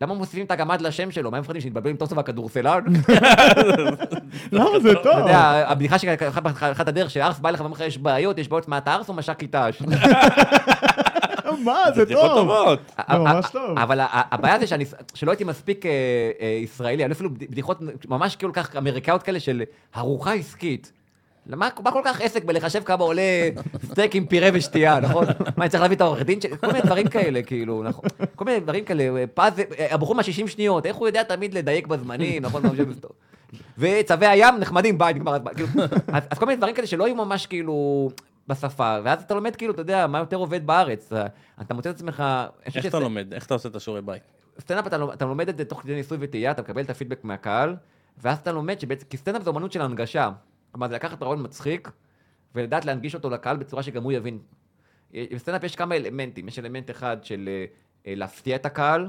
למה מוסיפים את הגמד לשם שלו? מה הם מפחדים שנתבלבל עם טוב טוב הכדורסלן? למה זה אתה טוב? יודע, הבדיחה שלי, אחת הדרך שארס בא לך ואומר לך יש בעיות, יש בעיות, מה אתה ארס או מש"ק אית"ש? מה, זה טוב. טובות. זה ממש טוב. אבל הבעיה זה שלא הייתי מספיק אה, אה, ישראלי, אני אפילו בד- בדיחות ממש כאילו כך אמריקאיות כאלה של ארוחה עסקית. למה מה כל כך עסק בלחשב כמה עולה סטייק עם פירה ושתייה, נכון? מה, אני צריך להביא את העורך דין שלי? כל מיני דברים כאלה, כאילו, נכון. כל מיני דברים כאלה, פז, הבחור מה-60 שניות, איך הוא יודע תמיד לדייק בזמנים, נכון? וצווי הים נחמדים, ביי, נגמר הזמן. כאילו, אז, אז כל מיני דברים כאלה שלא היו ממש כאילו בשפה, ואז אתה לומד כאילו, אתה יודע, מה יותר עובד בארץ. אתה- מוצא את עצמך... איך אתה לומד? איך אתה עושה את השיעורי בית? סטנדאפ אתה, אתה לומד את זה תוך כדי ניסוי וטעייה, אתה מקבל את הפידבק מהקהל, ואז אתה לומד שבעצם, כי סטנדאפ זה אומנות של הנגשה. כלומר, זה לקחת רעיון מצחיק, ולדעת להנגיש אותו לקהל בצורה שגם הוא יבין. בסטנדאפ יש כמה אלמנטים, יש אלמנט אחד של אה, להפתיע את הקהל,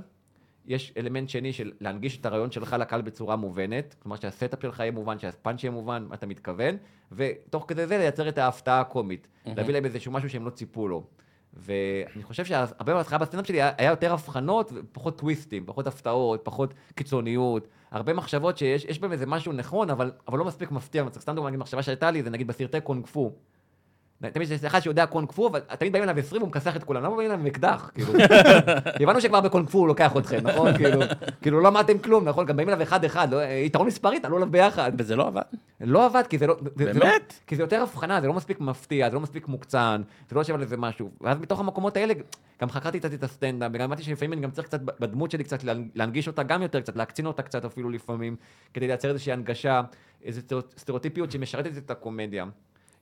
יש אלמנט שני של להנגיש את הרעיון שלך לקהל בצורה מובנת, כלומר שה setup שלך יהיה מובן, שהפאנץ' יהיה מובן, מה אתה מתכוון, ותוך כדי זה לייצר את ההפתעה הקומית, להביא להם איזשהו משהו שהם לא ציפו לו. ואני חושב שהרבה מההתחלה בסטנדאפ שלי היה, יותר הבחנות ופחות טוויסטים, פחות הפתעות, פחות קיצוניות, הרבה מחשבות שיש יש בהם איזה משהו נכון, אבל, אבל לא מספיק מפתיע. סתם דוגמא, נגיד מחשבה שהייתה לי, זה נגיד בסרטי קונג פו. תמיד יש אחד שיודע קונג פו, אבל תמיד באים אליו 20 והוא מכסח את כולם, למה באים אליו עם אקדח? כאילו, הבנו שכבר בקונג פו הוא לוקח אתכם, נכון? כאילו, כאילו לא למדתם כלום, נכון? גם באים אליו אחד-אחד, לא- יתרון מספרי, תעלו אליו ביחד. וזה לא עבד? לא עבד, כי זה לא... זה- לא- באמת? כי זה יותר הבחנה, זה לא מספיק מפתיע, זה לא מספיק מוקצן, זה לא יושב על איזה משהו. ואז מתוך המקומות האלה, גם חקרתי קצת את הסטנדאפ, וגם הבנתי שלפעמים אני גם צריך קצת, בדמות שלי קצת להנ- להנגיש אותה גם יותר קצת, להקצין אותה קצת אפילו לפעמים, כדי לייצר איזושהי הנגשה, איזו סטריאוט- סטריאוטיפיות שמשרתת את הקומדיה.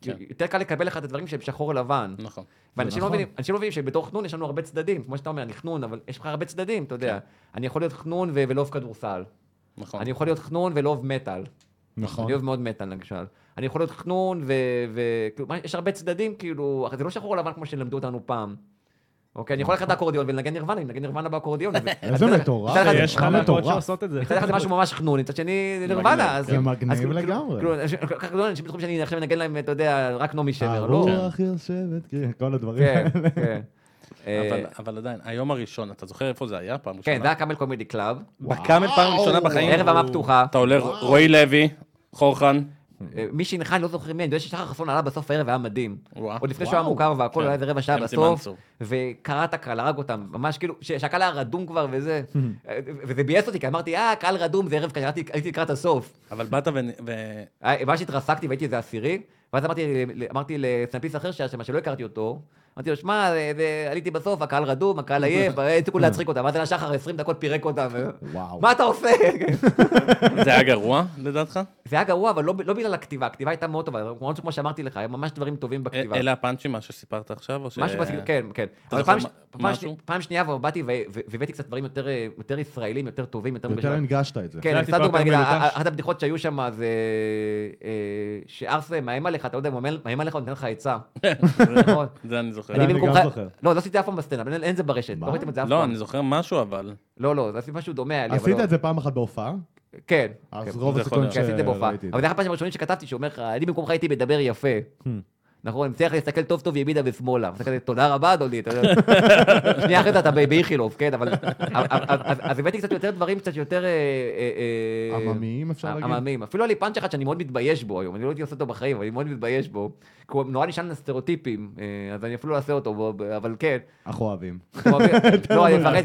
כן. יותר קל לקבל לך את הדברים שהם שחור לבן. נכון. ואנשים לא נכון. מבינים, אנשים לא מבינים שבתור חנון יש לנו הרבה צדדים, כמו שאתה אומר, אני חנון, אבל יש לך הרבה צדדים, אתה יודע. אני יכול להיות חנון ו- ולא אוהב כדורסל. נכון. אני יכול להיות חנון ולא אוהב מטאל. נכון. אני אוהב מאוד מטאל למשל. אני יכול להיות חנון ו... ו- כאילו, יש הרבה צדדים, כאילו, זה לא שחור לבן כמו שלימדו אותנו פעם. אוקיי, אני יכול ללכת לאקורדיון ולנגן נירוונה, אני מנגן נירוונה באקורדיון. איזה מטורף. יש לך מטורף. שעושות את זה. מצד אחד זה משהו ממש חנון, מצד שני זה נירוונה. זה מגניב אז כאילו- לגמרי. כאילו, אנשים- ככה בטוחים שאני עכשיו מנגן להם, אתה יודע, רק נעמי שמר, לא? הרוח יושבת, כן, כל הדברים כן, האלה. כן. אה, אבל- עדיין, היום הראשון, אתה זוכר איפה זה היה? פעם ראשונה? כן, זה היה Camel Comedy Club. ב Camel פעם ראשונה בחיים? ערב במה פתוחה. אתה עולה רועי לוי, חורחן. אה, מי שהנחה, אני לא זוכר מי, אני יודע ששחר חסון עלה בסוף הערב, היה מדהים. עוד לפני שהוא היה מוכר והכל, כן. היה איזה רבע שעה בסוף. וקרע את הקהל, הרג אותם, ממש כאילו, שהקהל היה רדום כבר וזה, וזה ביאס אותי, כי אמרתי, אה, קהל רדום, זה ערב קשה, הייתי- הייתי לקראת הסוף. אבל באת ו... אה, ממש התרסקתי והייתי איזה עשירי, ואז אמרתי, ל- אמרתי לסנאפיסט אחר שהיה שם, שלא הכרתי אותו, אמרתי לו, שמע, זה- זה- עליתי בסוף, הקהל רדום, הקהל עייף, הצליחו להצחיק אותם, ואז עלה שחר 20 דקות פירק אותם, ו- וואו. מה אתה עושה? זה היה גרוע, לדעתך? זה היה גרוע, אבל לא, לא בגלל הכתיבה, הכתיבה הייתה מאוד טובה, שכמו שאמרתי לך, היה ממש דברים טובים אל- בכתיבה. אלה הפאנצ'ים, מה שסיפרת עכשיו? או ש- משהו כן, כן. פעם, שנייה באתי והבאתי קצת דברים יותר, אה, יותר ישראלים, יותר טובים, יותר... יותר. הנגשת את זה. כן, זה אני סתם דוגמא, נגיד. אחת הבדיחות שהיו שם זה אה, שארסה מאיים עליך, אתה לא יודע, מאיים עליך, הוא נותן לך עצה. נכון. זה אני זוכר. אני אני במקומך... זוכר. לא, לא עשיתי אף פעם בסטנדאפ, אין זה ברשת, מה? לא ראיתם את זה אף לא, פעם. אני זוכר משהו, אבל... לא, לא, זה עשיתי משהו דומה עשית לא. את זה פעם אחת בהופעה? כן. אז כן. רוב הסיכויים להיות. כן, עשיתי את זה בהופעה. שראיתי אבל זה. זה אחד הפעמים הראשונים שכתבתי, שאומר לך, אני במקומך הייתי מדבר יפה. נכון, אני צריך להסתכל טוב טוב ימינה ושמאלה. תודה רבה, אדוני. אתה יודע. שנייה אחרי זה אתה ב- באיכילוב, כן, אבל... אז- הבאתי קצת יותר דברים, קצת יותר... אה, אה, אה, עממיים, אפשר להגיד? עממיים. אפילו היה לי פאנץ' אחד שאני מאוד מתבייש בו היום, אני לא הייתי עושה אותו בחיים, אבל אני מאוד מתבייש בו. כי הוא נורא נשען על סטריאוטיפים, אה, אז אני אפילו לא אעשה אותו, אבל כן. אנחנו אוהבים. לא, אני מפחד.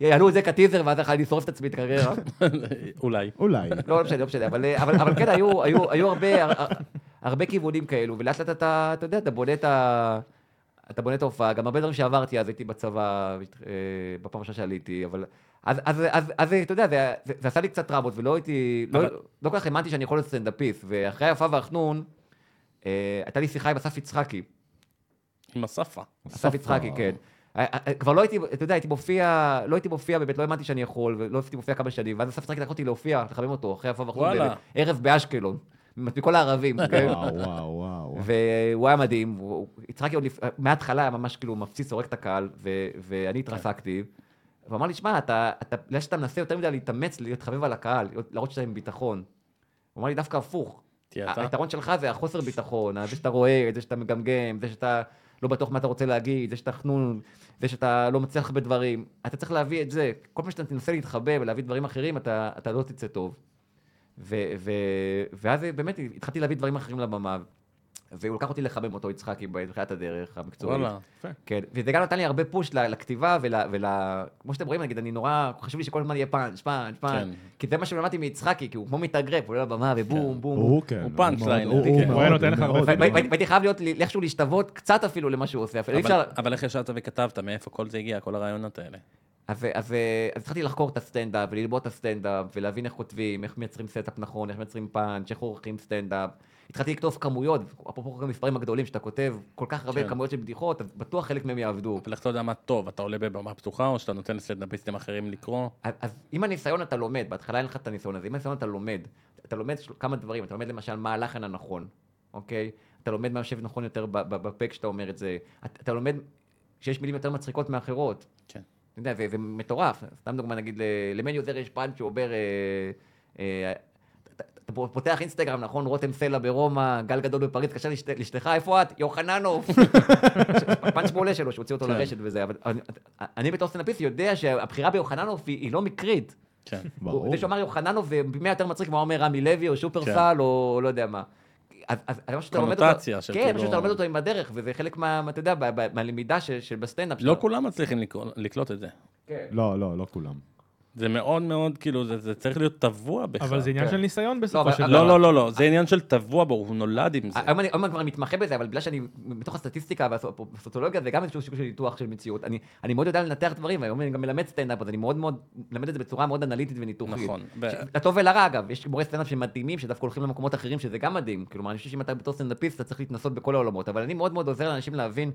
יעלו את זה כטיזר, ואז אני שורף את עצמי את הקריירה. אולי. אולי. לא, לא משנה, לא משנה, אבל, כן, היו, הרבה, הר- הרבה כיוונים כאלו, ולאט לאט אתה, אתה יודע, אתה בונה את ה... אתה בונה את ההופעה, גם הרבה דברים שעברתי, אז הייתי בצבא, אה, בפעם הראשונה שעליתי, אבל... אז, אז, אז, אז אתה יודע, זה, זה, זה עשה לי קצת טראומות, ולא הייתי, לא, אבל- לא כל כך האמנתי שאני יכול להיות סטנדאפיסט, ואחרי היפה והחנון, אה, הייתה לי שיחה עם אסף יצחקי, עם השפה. אסף יצחקי, כן. אה, כבר לא הייתי, אתה יודע, הייתי מופיע, לא הייתי מופיע, באמת, לא האמנתי שאני יכול, ולא עשיתי מופיע כמה שנים, ואז אסף יצחקי לקח אותי להופיע, לחמם אותו, אחרי יפה והחנון, ערב באשקלון, מכל הערבים, כן? וואו, וואו, וואו. והוא היה מדהים, הוא- יצחקי עוד מההתחלה היה ממש כאילו מפציץ, הורג את הקהל, ואני התרסקתי. והוא אמר לי, שמע, אתה, בגלל שאתה מנסה יותר מדי להתאמץ, להיות חביב על הקהל, להראות שאתה עם ביטחון. הוא אמר לי, דווקא הפוך. היתרון שלך זה החוסר ביטחון, זה שאתה רואה, זה שאתה מגמגם, זה שאתה לא בטוח מה אתה רוצה להגיד, זה שאתה חנון, זה שאתה לא מצליח בדברים. אתה צריך להביא את זה. כל פעם שאתה תנסה להתחבא ולהביא דברים אחרים, אתה, אתה לא תצא טוב. ו, ו, ואז באמת התחלתי להביא דברים אחרים לבמה. והוא לקח אותי לחמם אותו, יצחקי, בתחילת הדרך המקצועית. וואלה. כן, וזה גם נתן לי הרבה push לכתיבה ול... ול... כמו שאתם רואים, נגיד, אני נורא, חשוב לי שכל הזמן יהיה פאנץ', פאנץ', פאנץ', כן. כי זה מה שלמדתי מיצחקי, כי הוא כמו מתאגרף, הוא עולה לבמה ובום, בום, בום. הוא כן. הוא punch liner, הוא- כן. היה נותן לך הרבה והי- והי- והייתי חייב להיות, איכשהו להשתוות קצת אפילו למה שהוא עושה, אבל איך ישבת וכתבת, מאיפה כל זה הגיע, כל הרעיונות האלה? אז, אז, אז התחלתי לחקור את הסטנדאפ וללמוד את הסטנדאפ ולהבין איך כותבים, איך מייצרים setup נכון, איך מייצרים פאנץ', איך עורכים סטנדאפ. התחלתי לכתוב כמויות, אפרופו המספרים הגדולים שאתה כותב כל כך הרבה כן. כמויות של בדיחות, אז בטוח חלק מהם יעבדו. אבל איך אתה יודע מה טוב? אתה עולה בבמה פתוחה, או שאתה נותן לסטנדאפיסטים אחרים לקרוא? אז, אז עם הניסיון אתה לומד, בהתחלה אין לך את הניסיון הזה, עם הניסיון אתה לומד. אתה לומד כמה דברים, אתה לומד למשל מה הלחן הנכון, אוקיי? אתה לומד מה יושב נכון יותר בפה כשאתה אומר את זה. אתה, אתה לומד שיש מילים יותר מצחיקות מאחרות. כן. אתה יודע, זה, זה מטורף. סתם דוגמה, נגיד, למני עוזר יש פאנץ' שהוא אומר, אה, אה, אתה- פותח אינסטגרם, נכון? רותם סלע ברומא, גל גדול בפריז, לאשת- לאשתך, איפה את? יוחננוב. פאנץ' מעולה שלו, שהוציא אותו כן. לרשת וזה, אבל אני- בתור סטנדאפיסט יודע שהבחירה ביוחננוב היא לא מקרית. כן. ברור. זה שאמר יוחננוב זה מי יותר מצחיק, מה אומר רמי לוי או שופרסל או לא יודע מה. אז אז אז משהו שאתה לומד אותו, קונוטציה של כן, כאילו- משהו שאתה לומד אותו עם הדרך, וזה חלק מה, מה, אתה יודע, מהלמידה של של בסטנדאפ. לא שאתה- כולם מצליחים לקלוט את זה. כן. לא, לא, לא כולם. זה מאוד מאוד, כאילו, זה, זה צריך להיות טבוע בך. אבל זה עניין כן. של ניסיון בסופו של אבל- דבר. לא, לא, לא, לא, זה עניין של טבוע בו, הוא נולד עם זה. היום אני היום אני כבר מתמחה בזה, אבל בגלל שאני מתוך הסטטיסטיקה והסוציולוגיה זה גם איזשהו סוג של ניתוח של מציאות. אני, אני מאוד יודע לנתח דברים, והיום אני גם מלמד סטנדאפ, אז אני מאוד מאוד מלמד את זה בצורה מאוד אנליטית וניתוחית. נכון. ש- לטוב ולרע אגב, יש מורי סטנדאפ שמדהימים, שדווקא הולכים למקומות אחרים, שזה גם מדהים. כלומר, אני חושב שאם אתה בתור סטנדאפיסט, אתה צריך להתנסות בכל העולמות, אבל אני מאוד מאוד עוזר לאנשים להבין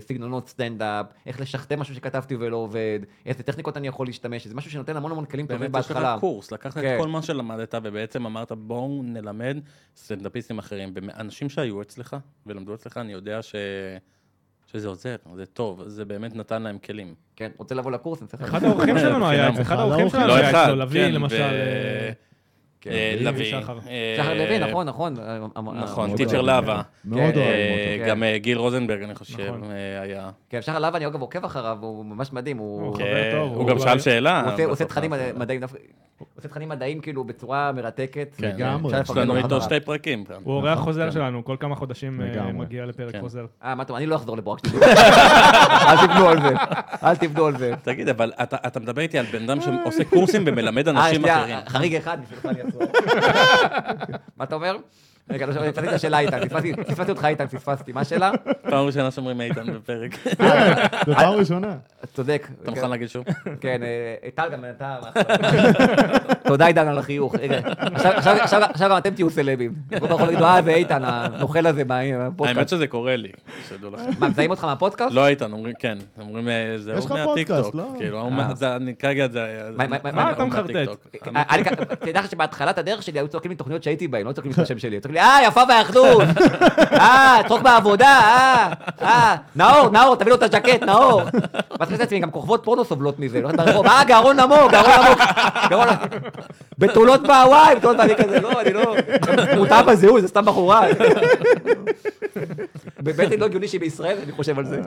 סגנונות סטנדאפ, איך לשכתב משהו שכתבתי ולא עובד, איזה טכניקות אני יכול להשתמש, זה משהו שנותן המון המון כלים טובים באמת יש לך בהתחלה. קורס, לקחת את כן. כל מה שלמדת, ובעצם אמרת, בואו נלמד סטנדאפיסטים אחרים. ואנשים שהיו אצלך ולמדו אצלך, אני יודע ש... שזה עוזר, זה טוב, זה באמת נתן להם כלים. כן, רוצה לבוא לקורס, אני צריך... אחד האורחים שלנו היה, אחד אחד האורחים. שלנו לא היה אחד, אצלו, לביא כן, למשל. לביא. ושחר. אה, שחר לוי, נכון, נכון. אה, אה, נכון, טיצ'ר לאבה. אותו. מאוד כן, אוהבים אה, אותו. כן. גם אה, גיל רוזנברג, אני חושב, נכון. אה, היה. כן, שחר לאבה, אני אגב עוקב אחריו, הוא ממש מדהים, הוא... הוא הוא חבר כן, טוב, הוא הוא גם שאל שאלה. עושה- עושה תכנים האחרונה. עושה תכנים מדעיים כאילו בצורה מרתקת. כן, לגמרי. אפשר יש לנו איתו. שתי פרקים. הוא אורח נכון, חוזר כן. שלנו, כל כמה חודשים אה, לגמרי. מגיע לפרק כן. חוזר. אה, מה אתה אומר? אני לא אחזור רק שתדעו. אל תבנו על זה, אל תבנו על זה. תגיד, אבל אתה אתה מדבר איתי על בן אדם שעושה קורסים ומלמד אנשים אה, אחרים. חריג אחד, בשבילך אני אעצור. מה אתה אומר? רגע, לא שמעתי פספסתי את השאלה איתן, פספסתי אותך איתן, פספסתי. מה השאלה? פעם ראשונה שאומרים איתן בפרק. זו פעם ראשונה. צודק. אתה מוכן להגיד שוב? כן, אה, טל גם אתה... תודה עידן על החיוך. רגע, עכשיו- גם אתם תהיו סלבים. כל פעם יכול להגיד, אה, זה איתן, הנוכל הזה האמת מהפודקאסט. שזה קורה לי, שתדעו לכם. מה, מזהים אותך מהפודקאסט? לא איתן, אומרים כן, אומרים אה, זה יש הוא לך מהטיקטוק. פודקאסט, לא? כאילו, אה. זה- אני כרגע זה... מה- זה- אתה מחרטט? אה, תדע לך שבהתחלת הדרך שלי היו צועקים לי תוכניות שהייתי בהן, לא צועקים לי את השם שלי, היו צועקים לי, אה, יפה והאחדות, אה, צחוק בעבודה, אה, אה, נאור, נאור, תביא לו את הז'קט, נאור. ואז חשבתי לעצמי, גם כוכבות פורנו סובלות מזה, לא יודעת ברחוב, אה, גרון נמוך, גרון נמוך, גרון נמוך, בתולות בהוואי, בתולות בהוואי, כזה, לא, אני לא, מוטה בזיהוי, זה סתם בחורה. באמת לא הגיוני שהיא בישראל, אני חושב על זה.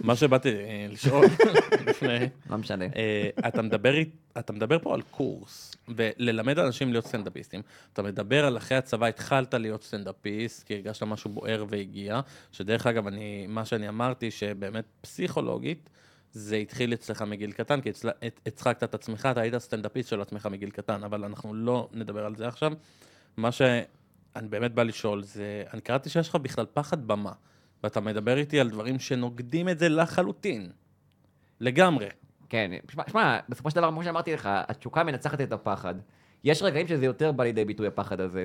מה שבאתי אה, לשאול לפני, לא משנה. אה, אתה מדבר אית- אתה מדבר פה על קורס, וללמד אנשים להיות סטנדאפיסטים. אתה מדבר על אחרי הצבא התחלת להיות סטנדאפיסט, כי הרגשת משהו בוער והגיע, שדרך אגב, אני, מה שאני אמרתי, שבאמת פסיכולוגית, זה התחיל אצלך מגיל קטן, כי הצל- הצ- הצחקת את עצמך, אתה היית סטנדאפיסט של עצמך מגיל קטן, אבל אנחנו לא נדבר על זה עכשיו. מה שאני באמת בא לשאול זה, אני קראתי שיש לך בכלל פחד במה, ואתה מדבר איתי על דברים שנוגדים את זה לחלוטין. לגמרי. כן, שמע, בסופו של דבר, כמו שאמרתי לך, התשוקה מנצחת את הפחד. יש רגעים שזה יותר בא לידי ביטוי, הפחד הזה.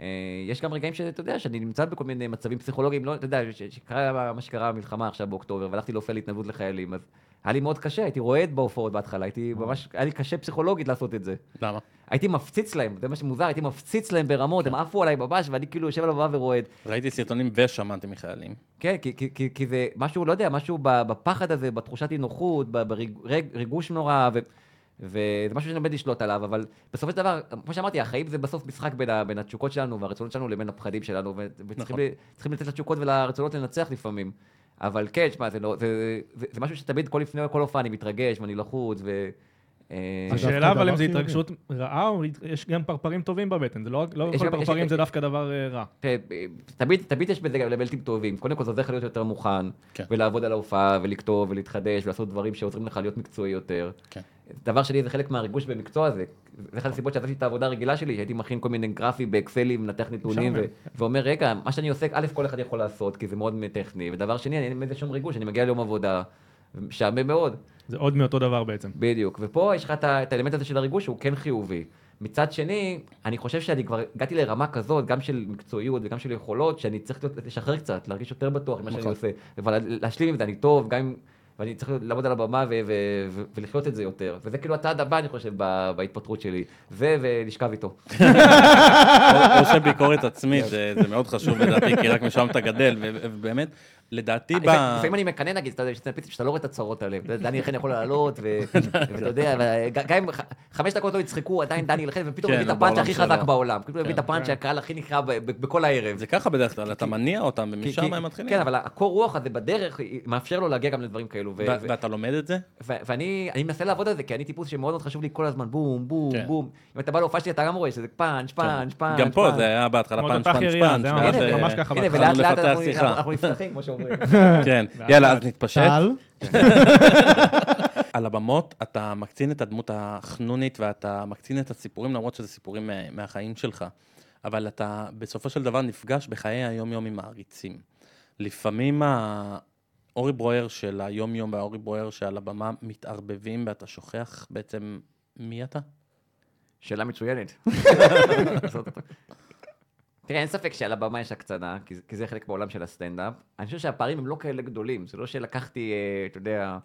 אה, יש גם רגעים שאתה יודע, שאני נמצא בכל מיני מצבים פסיכולוגיים, לא, אתה יודע, שקרה מה שקרה במלחמה עכשיו באוקטובר, והלכתי להופיע להתנדבות לחיילים, אז היה לי מאוד קשה, הייתי רועד בהופעות בהתחלה, הייתי ממש, היה לי קשה פסיכולוגית לעשות את זה. למה? הייתי מפציץ להם, זה מה שמוזר, הייתי מפציץ להם ברמות, הם עפו עליי בבש, ואני כאילו יושב על הבמה ורועד. ראיתי סרטונים ושמעתי מחיילים. כן, כי, כי, כי, כי זה משהו, לא יודע, משהו בפחד הזה, בתחושת אי נוחות, בריגוש נורא, ו, וזה משהו שאני לומד לשלוט עליו, אבל בסופו של דבר, כמו שאמרתי, החיים זה בסוף משחק בין, ה, בין התשוקות שלנו והרצונות שלנו לבין הפחדים שלנו, וצריכים נכון. ל- לתת לתשוקות ולרצונות לנצח לפעמים. אבל כן, שמע, זה, לא, זה, זה, זה משהו שתמיד כל לפני כל הופעה אני מתרגש ואני לחוץ, ו... אה, השאלה אבל אם זה. התרגשות רעה, או יש גם פרפרים טובים בבטן, זה לא רק- לא כל פרפרים זה דווקא דבר אה, רע. תמיד, יש בזה גם אלמנטים טובים. קודם כל זה עוזר לך להיות יותר מוכן, כן. ולעבוד על ההופעה, ולכתוב, ולהתחדש, ולעשות דברים שעוזרים לך להיות מקצועי יותר. כן. דבר שני, זה חלק מהריגוש במקצוע הזה. זה אחת הסיבות שעשיתי את העבודה הרגילה שלי, שהייתי מכין כל מיני גרפים באקסלים, מנתח נתונים, ו- ואומר, רגע, מה שאני עושה, א', כל אחד יכול לעשות, כי זה מאוד טכני, ודבר שני, אני אין בזה שום ריגוש, אני מגיע ליום עבודה, משעמם מאוד. זה עוד מאותו דבר בעצם. בדיוק, ופה יש לך את האלמנט הזה של הריגוש שהוא כן חיובי. מצד שני, אני חושב שאני כבר הגעתי לרמה כזאת, גם של מקצועיות וגם של יכולות, שאני צריך להיות- לשחרר קצת, להרגיש יותר בטוח במה שאני נכון. עושה. אבל להשלים עם זה, אני טוב, גם אם... ואני צריך לעמוד על הבמה ו- ו- ו- ולחיות את זה יותר. וזה כאילו הצעד הבא, אני חושב, ב- בהתפטרות שלי. זה ולשכב איתו. או- שביקורת עצמית, זה זה מאוד חשוב לדעתי, כי רק משם אתה גדל, ו- ובאמת, לדעתי ב... לפעמים אני מקנא, נגיד, אתה יודע, שאתה לא רואה את הצרות עליהם. דני לכן יכול לעלות, ו- ואתה יודע, ו- גם אם חמש דקות לא יצחקו, עדיין דני לכן, ופתאום כן, מביא את הוא הפאנץ' בעולם הכי. חזק בעולם. כאילו מביא את כן. הפאנץ' שהקהל הכי נקרא ב- ב- בכל הערב. זה ככה בדרך כלל, אתה מניע אותם, ומשם הם מתחילים. כן, אבל הקור רוח הזה בדרך מאפשר לו להגיע גם לדברים כאלו. ואתה לומד את זה? ו- ואני אני מנסה לעבוד על זה, כי אני טיפוס שמאוד מאוד חשוב לי כל הזמן, בום, בום, כן. בום. אם אתה בא להופעה שלי, אתה גם רואה שזה פאנץ', פאנץ', פאנץ'. גם פה פאנץ'. זה היה בהתחלה פאנץ' פאנץ' פאנץ', אה, שאומרים. כן, יאללה. אז נתפשט. שאל, על הבמות אתה מקצין את הדמות החנונית ואתה מקצין את הסיפורים, למרות שזה סיפורים מה- מהחיים שלך. אבל אתה בסופו של דבר נפגש בחיי היום-יום עם העריצים. לפעמים האורי ברואר של היום-יום והאורי ברואר שעל הבמה מתערבבים ואתה שוכח בעצם מי אתה? שאלה מצוינת. תראה, אין ספק שעל הבמה יש הקצנה, כי כי זה חלק בעולם של הסטנדאפ. אני חושב שהפערים הם לא כאלה גדולים, זה לא שלקחתי, אה, אתה יודע,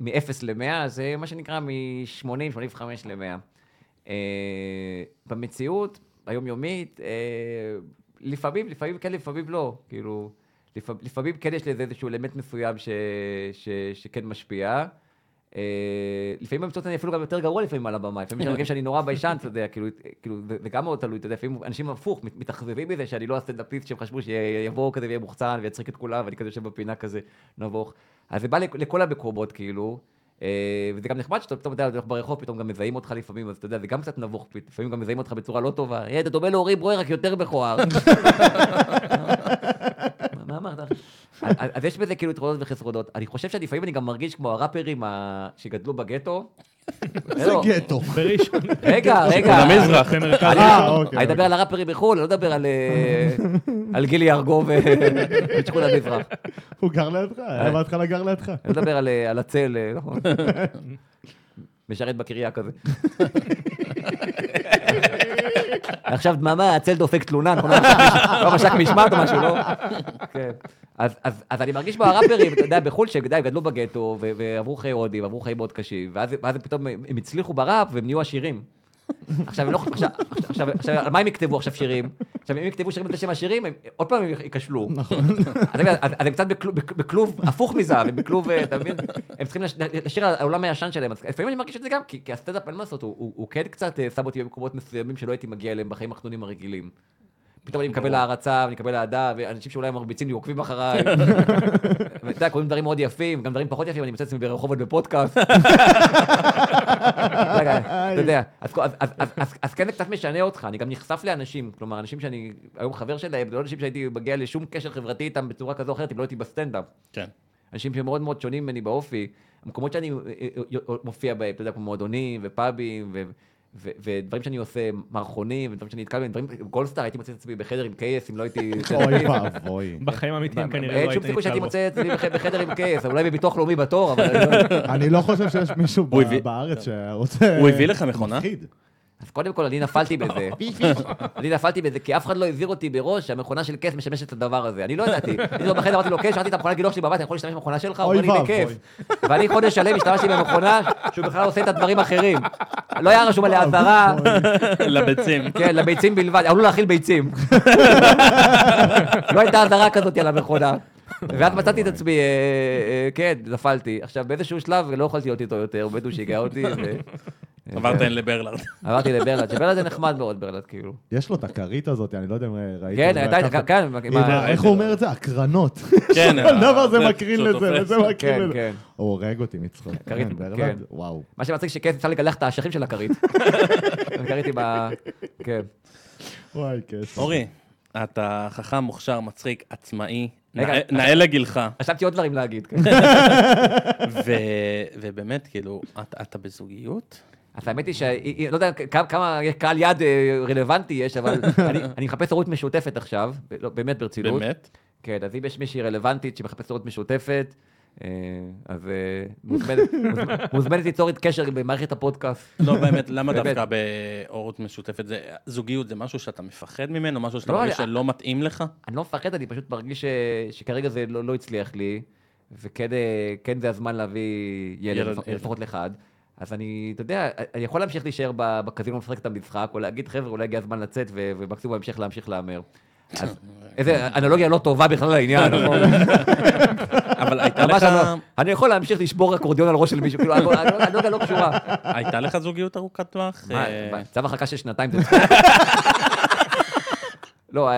מ-0 ל-100, זה מה שנקרא מ-80, 85 ל-100. במציאות היומיומית, אה, לפעמים, לפעמים כן, לפעמים לא. כאילו, לפ- לפעמים כן יש לזה איזשהו אלמנט מסוים ש, ש, שכן משפיע. אה, לפעמים במציאות אני אפילו גם יותר גרוע לפעמים על הבמה, לפעמים יש רגעים שאני נורא ביישן, אתה יודע, כאילו, כאילו, זה גם מאוד תלוי, אתה יודע, לפעמים אנשים הפוך, מת- מתאכזבים מזה שאני לא הסטנדאפיסט שהם חשבו שיבוא כזה ויהיה מוחצן ויצחיק את כולם, ואני כזה יושב בפינה כזה נבוך. אז זה בא לכ- לכל המקומות, כאילו, אה, וזה גם נחמד שאתה פתאום, אתה הולך ברחוב, פתאום גם מזהים אותך לפעמים, אז אתה יודע, זה גם קצת נבוך, לפעמים גם מזהים אותך בצורה לא טובה, "אה, אתה דומה לאורי ברוי, רק יותר מכוער. מה אמרת? אז יש בזה כאילו יתרונות וחסרונות. אני חושב שלפעמים אני גם מרגיש כמו הראפרים שגדלו בגטו. איזה לא, גטו. בראשון. רגע, רגע. המזרח. במרכז אני- אה, אוקיי, אדבר אוקיי. על הראפרים בחו"ל, אני לא אדבר על, אה, על גילי ארגוב ו- ושכון המזרח. הוא גר לידך, היה בהתחלה גר לידך. אני לא אדבר על, אה, על הצל, אה, נכון? משרת בקריה כזה. עכשיו דממה, הצל דופק תלונה, נכון? לא מש"ק- לא מש"ק משמעת או משהו, לא? כן. אז, אני מרגיש בראפרים, אתה יודע, בחו"ל, שהם גדלו בגטו, ועברו חיי הודים, ועברו חיים מאוד קשים, ואז, פתאום, הם הצליחו בראפ, והם נהיו עשירים. עכשיו, הם לא, עכשיו, עכשיו, עכשיו, על מה הם יכתבו עכשיו שירים? עכשיו, אם יכתבו שירים בשם השירים, הם עוד פעם הם ייכשלו. נכון. אז, אז, אז הם קצת בכלוב, בכלוב הפוך מזהב, הם בכלוב, אה, אתה מבין? הם צריכים לש- לשיר על העולם הישן שלהם. אז לפעמים אני מרגיש את זה גם, כי, כי הסטנדאפ, אין מה לעשות, הוא, הוא, הוא כן קצת אה, שם אותי במקומות מסוימים שלא הייתי מגיע אליהם בחיים החנונים הרגילים. פתאום אני מקבל הערצה, ואני מקבל אהדה, ואנשים שאולי מרביצים לי עוקבים אחריי. ואתה יודע, קוראים דברים מאוד יפים, גם דברים פחות יפים, אני מוצא את עצמי ברחובות בפודקאסט. אתה יודע, אז כן זה קצת משנה אותך, אני גם נחשף לאנשים, כלומר, אנשים שאני היום חבר שלהם, זה לא אנשים שהייתי מגיע לשום קשר חברתי איתם בצורה כזו או אחרת, אם לא הייתי בסטנדאפ. כן. אנשים שמאוד מאוד שונים ממני באופי, המקומות שאני אה, אה, אה, מופיע בהם, אתה יודע, כמו מועדונים ופאבים, ו- ודברים שאני עושה, מערכונים, ודברים שאני נתקל בהם, דברים, גולדסטאר, הייתי מוצא את עצמי בחדר עם קייס, אם לא הייתי... אוי ואבוי. בחיים האמיתיים כנראה לא אין היית שום סיכוי שהייתי נתקל בו. מוצא את עצמי בח- בחדר עם קייס, אולי בביטוח לאומי בתור, אבל... אני לא- חושב שיש מישהו בארץ שרוצה... הוא הביא לך מכונה? אז קודם כל, אני נפלתי בזה. אני נפלתי בזה, כי אף אחד לא הזהיר אותי בראש שהמכונה של כיף משמשת לדבר הזה. אני לא ידעתי. הייתי לו בחדר, אמרתי לו, כן, שאלתי את המכונה גילוח שלי בבית, אני יכול להשתמש במכונה שלך? הוא אומר לי. בכיף. ואני חודש שלם השתמשתי במכונה שהוא בכלל עושה את הדברים האחרים. לא היה רשום עליה אזהרה, לביצים. כן, לביצים בלבד, עלול להכיל ביצים. לא הייתה אזהרה כזאת על המכונה. ואז מצאתי את עצמי, אה, אה, כן, נפלתי. עכשיו, באיזשהו שלב לא יכולתי להיות איתו יותר, באמת הוא שיגע אותי. עברת לברלרד. עברתי לברלד, שברלד זה נחמד מאוד, ברלד, כאילו. יש לו את הכרית הזאת, אני לא יודע אם ראיתי. כן, הייתה, כן, איך הוא אומר את זה? הקרנות. כן, כל דבר זה מקרין לזה. וזה מקרין כן, לזה. כן. הוא הורג אותי מצחוק. כרית, כן, כן. וואו. מה שמצחיק שכן אפשר לגלח את האשכים של הכרית. הכרית עם ה... כן. וואי, כיף. אורי, אתה חכם, מוכשר, מצחיק, עצמאי, נאה- לגילך. חשבתי עוד דברים להגיד. כן. ו- ובאמת, כאילו, אתה בזוגיות? אז האמת היא ש... לא יודע כמה- קהל יד אה, רלוונטי יש, אבל אני- מחפש הורות משותפת עכשיו, לא, באמת ברצינות. באמת? כן, אז אם יש מישהי רלוונטית שמחפשת הורות משותפת, אה, אז אה, מוזמנת- ליצור איתי קשר במערכת הפודקאסט. לא, באמת, למה. דווקא בהורות משותפת? זוגיות זה משהו שאתה מפחד ממנו? משהו שאתה לא, מרגיש שלא מתאים לך? אני לא מפחד, אני פשוט מרגיש שכרגע זה לא לא הצליח לי, וכן כן זה הזמן להביא ילד. לפחות לאחד. אז אני, אתה יודע, אני יכול להמשיך להישאר בקזינו לשחק את המשחק, או להגיד, חבר'ה, אולי הגיע הזמן לצאת, ומקסימום בהמשך להמשיך להמר. אז איזה אנלוגיה לא טובה בכלל לעניין, נכון? אבל הייתה לך... אני יכול להמשיך לשבור אקורדיון על ראש של מישהו, כאילו, האנלוגיה לא קשורה. הייתה לך זוגיות ארוכת טווח? מה, אה, מה, צו הרחקה של שנתיים זה... לא,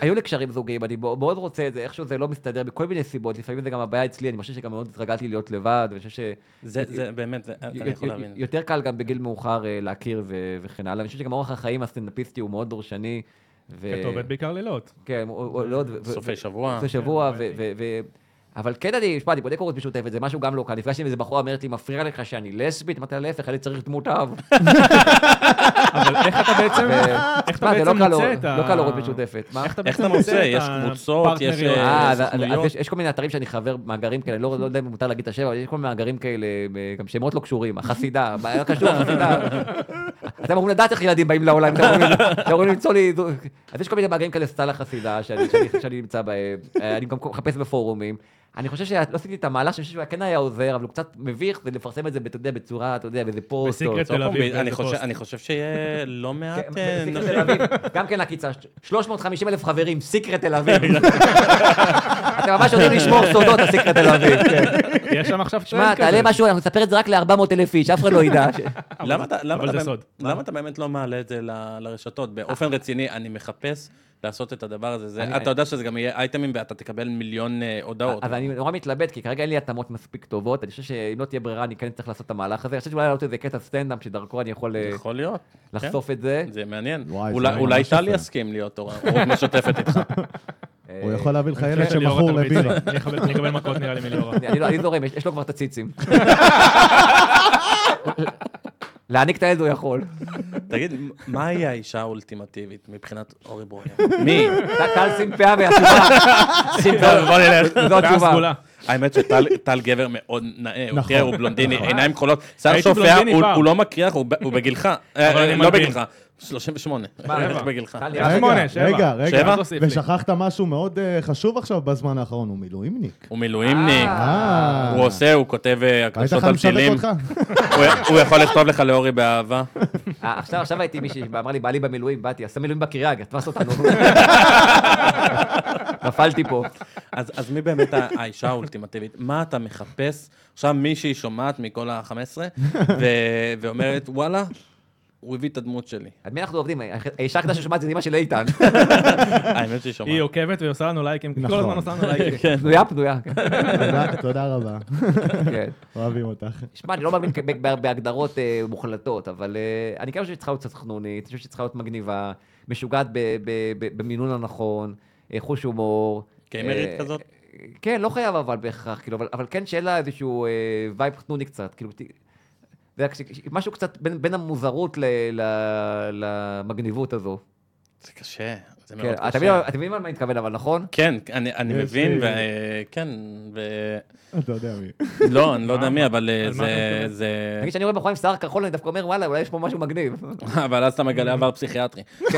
היו לי קשרים זוגיים, אני מאוד רוצה את זה, איכשהו זה לא מסתדר מכל מיני סיבות, לפעמים זה גם הבעיה אצלי, אני חושב שגם מאוד התרגלתי להיות לבד, ואני חושב זה, זה באמת, אני יכול להבין. שיותר קל גם בגיל מאוחר אה, להכיר ו- וכן הלאה, אני חושב שגם אורח החיים הסטנדאפיסטי הוא מאוד דורשני. כי אתה עובד בעיקר לילות. כן, הוא- לא, סופי שבוע. סופי שבוע, כן, אבל כן אני, שמע, אני בודק הורות משותפת, זה משהו גם לא קל. נפגשתי עם איזה בחורה, אומרת לי, מפריע לך שאני לסבית? אמרתי לה, להפך, אני צריך דמות אב. אבל איך אתה בעצם, איך אתה בעצם לא מוצא את ה... לא קל להורות משותפת. איך אתה מוצא? יש קבוצות, יש? אה, אה. יש- יש כל מיני אתרים שאני חבר, מאגרים כאלה, לא לא יודע אם מותר להגיד את השם, אבל יש כל מיני מאגרים כאלה, אה, גם שמות לא קשורים, החסידה, מה לא קשור, החסידה. אתם אמורים לדעת איך ילדים באים לעולם, אתם אמורים- למצוא לי... אז יש כל מיני מאגרים כאלה, סטייל החסידה, שאני- נמצא בהם, אני גם מחפש בפורומים. אני חושב שלא עשיתי את המהלך, שאני חושב שהוא כן היה עוזר, אבל הוא קצת מביך, זה לפרסם את זה, אתה יודע, בצורה, אתה יודע, באיזה פוסט. בסיקרט תל אביב, אני חושב- פוסט. אני חושב שיהיה לא מעט כן, אה. תל אביב, גם כן עקיצה, 350 אלף חברים, סיקרט תל אביב. אתם ממש יודעים לשמור סודות, הסיקרט תל אביב. כן. יש שם עכשיו שמע, טרנד תעלה כזה. משהו, אנחנו נספר את זה רק ל-400 אלף איש, אף אחד לא ידע. למה אתה- באמת- סוד. למה אתה באמת לא מעלה את זה ל- לרשתות? באופן רציני, אני מחפש לעשות את הדבר הזה. זה- אני- אתה יודע שזה גם יהיה אייטמים ואתה תקבל מיליון אה, הודעות. אז אני נורא מתלבט, כי כרגע אין לי התאמות מספיק טובות, אני חושב שאם לא תהיה ברירה, אני כן צריך לעשות את המהלך הזה. אני חושב שאולי לעלות איזה קטע סטנדאפ, שדרכו אני יכול אה, יכול להיות. לחשוף את זה. זה מעניין. וואי, אולי- אולי. טלי יסכים להיות הורות משותפת איתך. אה, הוא יכול להביא לך ילד שמכור. לבירה. אני אקבל- אני מכות נראה לי מליאורה. אני לא, אני זורם, יש יש לו כבר את הציצים. להעניק את הילד הוא יכול. תגיד, מהי האישה האולטימטיבית מבחינת אורי ברויר? מי? טל שים פאה והתשובה. שים פאה, בוא נלך. זו התשובה. האמת שטל טל גבר מאוד נאה, הוא נכון. תראה, הוא בלונדיני, עיניים כחולות, שיער שופע, הוא- לא מקריח, הוא בגילך. לא. בגילך, 38. מה, איך בגילך? שמונה, שבע. רגע, רגע. ושכחת משהו מאוד אה, חשוב עכשיו בזמן האחרון, הוא מילואימניק. הוא מילואימניק, אה. הוא עושה, הוא כותב אה, הקלטות על טילים? הוא- יכול לכתוב לך לאורי באהבה. אה, עכשיו, עכשיו הייתי מישהי שאמר לי, בעלי במילואים, באתי, עשה מילואים בקריה, תפס אותנו. נפלתי פה. אז, מי באמת האישה האולטימטיבית? מה אתה מחפש? עכשיו מישהי שומעת מכל ה-15 ו- ואומרת, וואלה, הוא הביא את הדמות שלי. על מי אנחנו עובדים? האישה היחידה ששומעת זה אמא של איתן. האמת שהיא שומעת. היא עוקבת והיא עושה לנו לייקים, כל. הזמן עושה לנו לייקים. כן. פנויה, פנויה. תודה- רבה, כן. אוהבים אותך. שמע, אני לא מאמין ב- ב- בהגדרות אה, מוחלטות, אבל אה, אני כן חושב שצריכה להיות קצת חנונית, אני חושב שצריכה להיות מגניבה, משוגעת במינון הנכון, אה, חוש הומור. גיימרית אה, כזאת? כן, לא חייב אבל בהכרח, כאילו, אבל, אבל כן שיהיה לה איזשהו אה, vibe חנוני קצת, כאילו, זה משהו קצת בין, בין המוזרות ל, ל, למגניבות הזו. זה קשה, זה כן, מאוד אתה מבין, קשה. אתה מבין על מה אני מתכוון, אבל נכון? כן, אני מבין, וכן, ו... אתה יודע מי. לא, אני לא יודע מי, אבל אה, זה... נגיד שאני רואה בחורה עם שיער כחול, אני דווקא אומר, וואלה, אולי יש פה משהו מגניב. אבל אז אתה מגלה עבר פסיכיאטרי.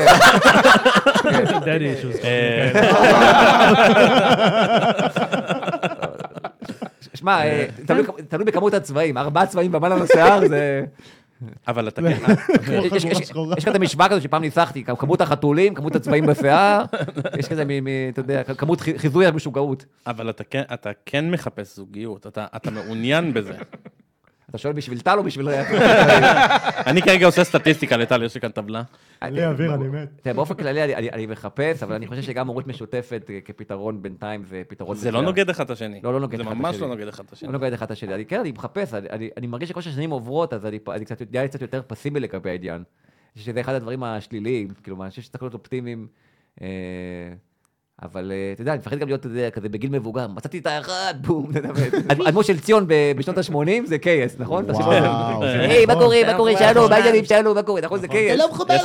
כן. דדי אישוז. אה, שמע, אה, תלוי- תלוי בכמות הצבעים, ארבעה צבעים ומעלה לשיער זה... אבל אתה כן... יש- כזה משוואה כזו שפעם ניסחתי, כמות החתולים, כמות הצבעים בשיער, יש כזה, אתה יודע, כמות חי- חיזוי המשוגעות. אבל אתה כן, אתה כן מחפש זוגיות, אתה, אתה מעוניין בזה. אתה שואל בשביל טל או בשביל... אני כרגע עושה סטטיסטיקה לטל, יש לי כאן טבלה. לי אוויר, אני מת. תראה, באופן כללי אני- אני אני מחפש, אבל אני חושב שגם הורות משותפת אה, כפתרון בינתיים זה פתרון... זה לא. נוגד אחד את השני. לא, לא נוגד זה אחד את ממש השני. לא נוגד אחד את השני. לא נוגד אחד את השני. אני כן, אני מחפש, אני- אני- אני מרגיש שכל שהשנים עוברות, אז אני אני קצת יותר פסימי לגבי העניין. אני שזה אחד הדברים השליליים, כאילו, אני חושב שצריך להיות אופטימיים. אה, אבל אה, אתה יודע, אני מפחד גם להיות כזה בגיל מבוגר, מצאתי את האחד, בום, אתה יודע. הדמות של ציון בשנות ה-80 זה קייס, נכון? וואו. זה היי, מה נכון. קורה, מה קורה, שלום, מה העניינים, שלום, מה קורה, נכון, זה קייס. לא מחובר לך,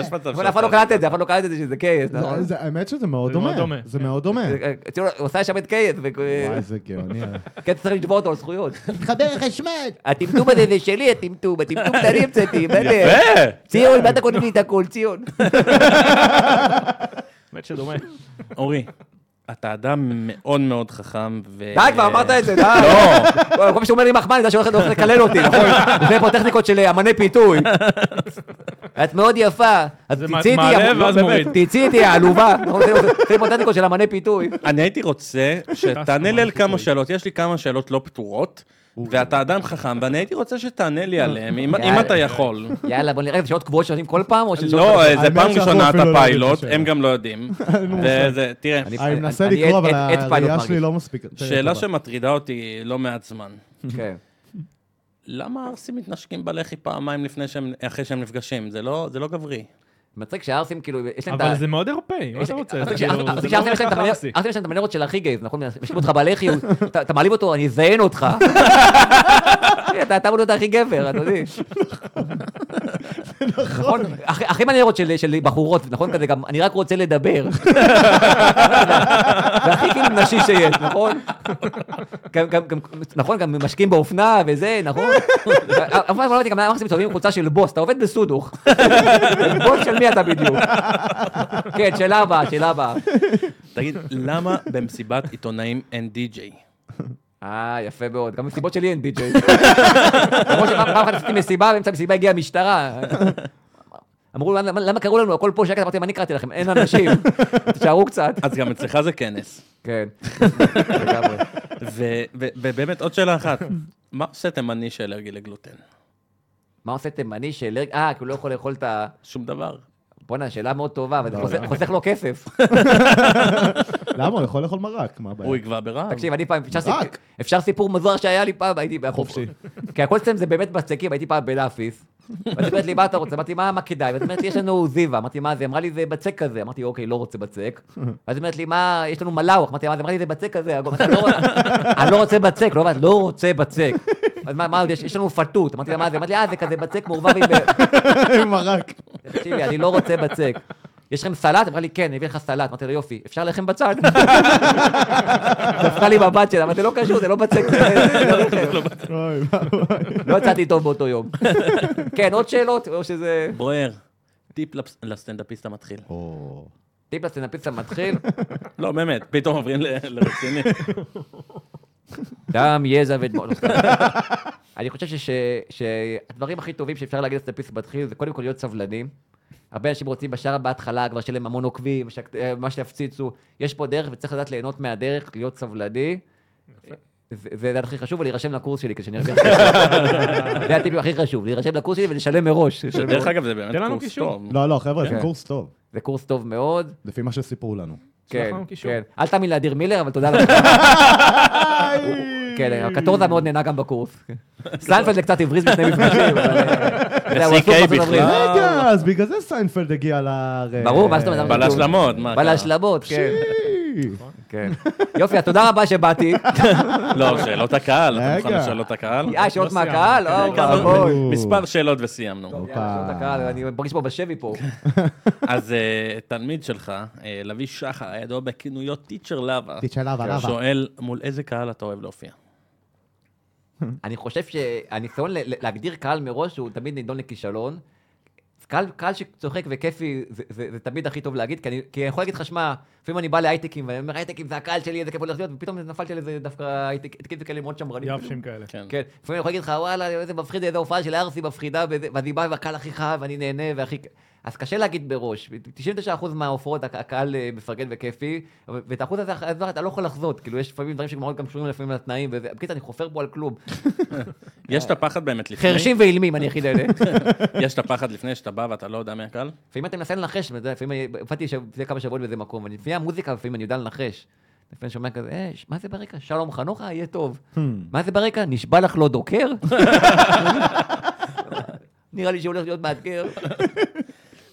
יש מחובר אבל אף אחד לא קלט את זה, אף אחד לא קלט את זה שזה קייס, נכון? זה- זה- האמת שזה מאוד זה דומה. זה מאוד דומה. אה, ציון עושה שם את קייס, וואי, זה גאוני. כן, צריך לתבוע אותו על זכויות. מתחבר חשמל. הטמטום הזה זה שלי, הטמטום, הטמטום זה אני המצאתי, זה? יפה! ציון, מה אתה קודם לי את הכל, ציון? באמת שדומה. אורי, אתה אדם מאוד מאוד חכם, ו... די, כבר אמרת את זה, די. לא. כל פעם שאתה אומר לי מחמד, אני יודע שהולך הולך לקלל אותי, נכון? זה פה טכניקות של אמני פיתוי. את מאוד יפה, אז זה תצאי איתי, מעלה לא, ואז באמת, מוריד. תצאי איתי, העלובה. זה- פה טכניקות של אמני פיתוי. אני הייתי רוצה שתענה לי על כמה. שאלות. יש לי כמה שאלות לא פתורות, ואתה אדם חכם, ואני הייתי רוצה שתענה לי עליהן, אם. אתה יכול. יאללה, בוא נראה, זה שעות קבועות שעושים כל פעם, או שזה לא? זה פעם ראשונה אתה לא פיילוט. הם גם לא יודעים. תראה, אני- מנסה לקרוא, אבל הראייה שלי. לא מספיק. שאלה שמטרידה אותי לא מעט זמן. כן. למה הערסים מתנשקים בלחי פעמיים לפני שהם, אחרי שהם נפגשים? זה לא, זה לא גברי. מצחיק שהערסים, כאילו, יש להם את אבל ה... זה מאוד אירופאי, מה אתה רוצה? אז זה כשהערסים כאילו, זה יש להם לא את יש להם את המנרות של הכי גייז, נכון? משקים אותך בלחי, אתה מעליב אותו, אני אזיין אותך. אתה אמור להיות הכי גבר, אתה יודע. נכון? הכי- הכי מניירות של של בחורות, נכון? כזה גם, אני רק רוצה לדבר. זה הכי כאילו נשי שיש, נכון? נכון, גם משקיעים באופנה וזה, נכון? אף פעם לא הבנתי, גם למה אנחנו מסתובבים עם חולצה של בוס, אתה עובד בסודוך. בוס של מי אתה בדיוק? כן, שאלה הבאה, שאלה הבאה. תגיד, למה במסיבת עיתונאים אין די-ג'יי? אה, יפה מאוד. גם מסיבות שלי אין די-ג'יי. למרות שפעם פעם אחת עשיתי מסיבה, באמצע המסיבה הגיעה המשטרה. אמרו, "למה- קראו לנו הכל פה שקט? אמרתי אני קראתי לכם, אין אנשים. תשארו קצת. אז גם אצלך זה כנס. כן. לגמרי. ובאמת, עוד שאלה אחת. מה עושה תימני שאלרגי לגלוטן? מה עושה תימני שאלרג... אה, כי הוא לא יכול לאכול את ה... שום דבר. בואנה, שאלה מאוד טובה, אבל זה חוסך- חוסך לו כסף. למה? הוא יכול לאכול מרק, מה הבעיה? הוא יגבה ברעב. תקשיב, אני פעם, אפשר סיפור- רק. אפשר סיפור מזוהר שהיה לי פעם, הייתי חופשי. כי הכל אצלם זה באמת בצקים, הייתי פעם בלאפיס. ואז היא אומרת לי, מה אתה רוצה? אמרתי, מה כדאי? ואז היא אומרת לי, יש לנו זיווה. אמרתי, מה זה? אמרה לי, זה בצק כזה. אמרתי, אוקיי, לא רוצה בצק. ואז היא אומרת לי, מה, יש לנו מלאוך. אמרתי, מה זה? אמרה לי, זה בצק כזה. אמרתי, "אני לא אני לא רוצה בצק, לא לא רוצה בצק. אז מה, עוד יש? יש לנו פתות. אמרתי לה, מה זה? אמרתי לי, אה, זה כזה בצק מעורבב עם... עם מרק. תקשיבי, אני לא רוצה בצק. יש לכם סלט? אמרה לי, כן, אני אביא לך סלט. אמרתי לה, יופי, אפשר לחם בצד? דפקה לי מבט שלה, אמרתי, לא קשור, זה לא בצק, לא ואבוי. לא יצאתי טוב באותו יום. כן, עוד שאלות? או שזה... ברואר, טיפ לסטנדאפיסט המתחיל. טיפ לסטנדאפיסט המתחיל, לא, באמת, פתאום עוברים לרציני. דם, יזע ודמעות. אני חושב שהדברים הכי טובים שאפשר להגיד לסטנדאפיסט מתחיל זה קודם כל להיות סבלנים. הרבה אנשים רוצים בשער בהתחלה, כבר שיהיה להם המון עוקבים, אה, מה שיפציצו. יש פה דרך וצריך לדעת ליהנות מהדרך, להיות סבלני. זה זה הכי חשוב, ולהירשם לקורס שלי, כשאני ארוויח כסף. זה הטיפ הכי חשוב, להירשם לקורס שלי ולשלם מראש. דרך. אגב, זה באמת קורס. טוב. לא, לא, חבר'ה, זה כן. קורס טוב. זה קורס טוב מאוד. לפי מה שסיפרו לנו. כן, קישור. כן. אל תאמין לאדיר מילר, אבל תודה לך. כן, הקטורזה מאוד נהנה גם בקורס. סיינפלד זה קצת הבריז בשני מפגשים. אה. בכלל. רגע, אז בגלל זה סיינפלד הגיע לארץ. ברור, מה זאת אומרת? בא להשלמות, מה? בא קרה? להשלמות, כן. כן. יופי, תודה רבה שבאתי. לא, שאלות הקהל, אתה מוכן. לשאלות הקהל? אה, שאלות סיימנו. מהקהל? אוי הכרנו ואבוי. מספר שאלות וסיימנו. שאלות הקהל, אני מרגיש פה בשבי פה. אז אה, תלמיד שלך, אה, לביא שחר, הידוע בכינויו טיצ'ר לאבה, תשאלה ולאבה. שואל מול איזה קהל אתה אוהב להופיע. אני חושב שהניסיון להגדיר קהל מראש הוא תמיד נידון לכישלון. קהל, קהל שצוחק וכיפי, זה, זה, זה תמיד הכי טוב להגיד, כי אני, כי אני יכול להגיד לך, שמע, לפעמים אני בא להייטקים, ואני אומר, הייטקים זה הקהל שלי, איזה כיף הולך להיות, ופתאום נפלתי על איזה דווקא הייטקים כאלה מאוד שמרנים. יבשים כאלה. כן. כן, לפעמים אני יכול להגיד לך, וואלה, איזה מפחיד, איזה הופעה של ארסי מפחידה, ואני בא עם הקהל הכי חם, ואני נהנה, והכי... אז קשה להגיד בראש. 99% מההופעות הק- הקהל אה, מפרגן וכיפי, ואת האחוז הזה אחרי אתה לא יכול לחזות. כאילו, יש לפעמים דברים שמאוד גם קשורים לפעמים לתנאים, וזה... בקיצור, אני חופר פה על כלום. יש את הפחד באמת לפני, חרשים ואילמים, אני היחיד אלה. יש את הפחד לפני שאתה בא ואתה לא יודע מי הקהל? לפעמים אתה מנסה לנחש, לפעמים הופעתי לפני כמה שבועות באיזה מקום, לפני המוזיקה לפעמים אני יודע לנחש. לפעמים אני שומע כזה, אה, מה זה ברקע? שלום חנוכה, יהיה טוב. מה זה ברקע? נשבע לך לא דוקר? נראה לי שהולך להיות מאתגר.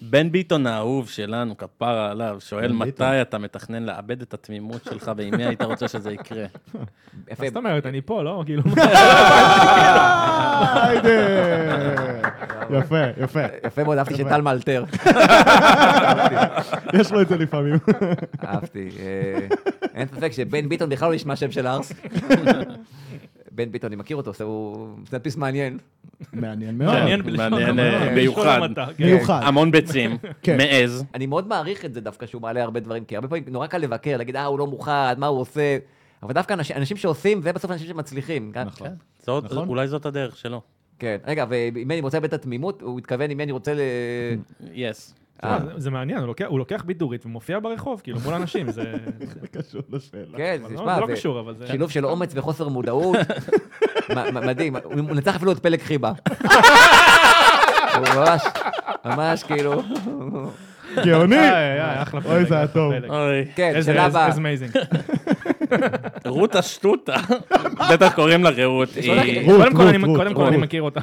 בן ביטון האהוב שלנו, כפרה עליו, שואל ביטון. מתי אתה מתכנן לאבד את התמימות שלך ועם מי היית רוצה שזה יקרה? יפה. מה זאת אומרת, אני פה, לא? כאילו, היידה. יפה, יפה. יפה מאוד, אהבתי שטל מאלתר. יש לו את זה לפעמים. אהבתי. אה, אין ספק שבן ביטון בכלל לא נשמע שם של ארס. בן ביטון, אני מכיר אותו, הוא סטנדפיסט מעניין. מעניין מאוד. מעניין לשמוע, אה, מיוחד. כן. מיוחד. המון ביצים, כן. מעז. אני מאוד מעריך את זה דווקא שהוא מעלה הרבה דברים, כי הרבה פעמים נורא קל לבקר, להגיד, אה, הוא לא מוכן, מה הוא עושה. אבל דווקא אנשים, שעושים, זה בסוף אנשים שמצליחים. כן? נכון. זאת- נכון. אולי זאת הדרך שלו. כן. רגע, ואם אני רוצה את התמימות, הוא התכוון אם אני רוצה ל... יס. אה, זה- מעניין, הוא לוקח- בידורית ומופיע ברחוב, כאילו, מול אנשים, זה... קשור לשאלה. כן, לא- תשמע, זה לא זה קשור, אבל זה... שילוב של אומץ וחוסר מודעות. מדהים, הוא מנצח אפילו את פלג חיבה. הוא ממש, ממש כאילו... גאוני! איי, אחלה אוי, זה היה טוב. כן, איזה שאלה הבאה. איזה amazing. רות השטוטה, בטח קוראים לה רעות. קודם כל אני- רות, קודם כל רות. אני מכיר אותה.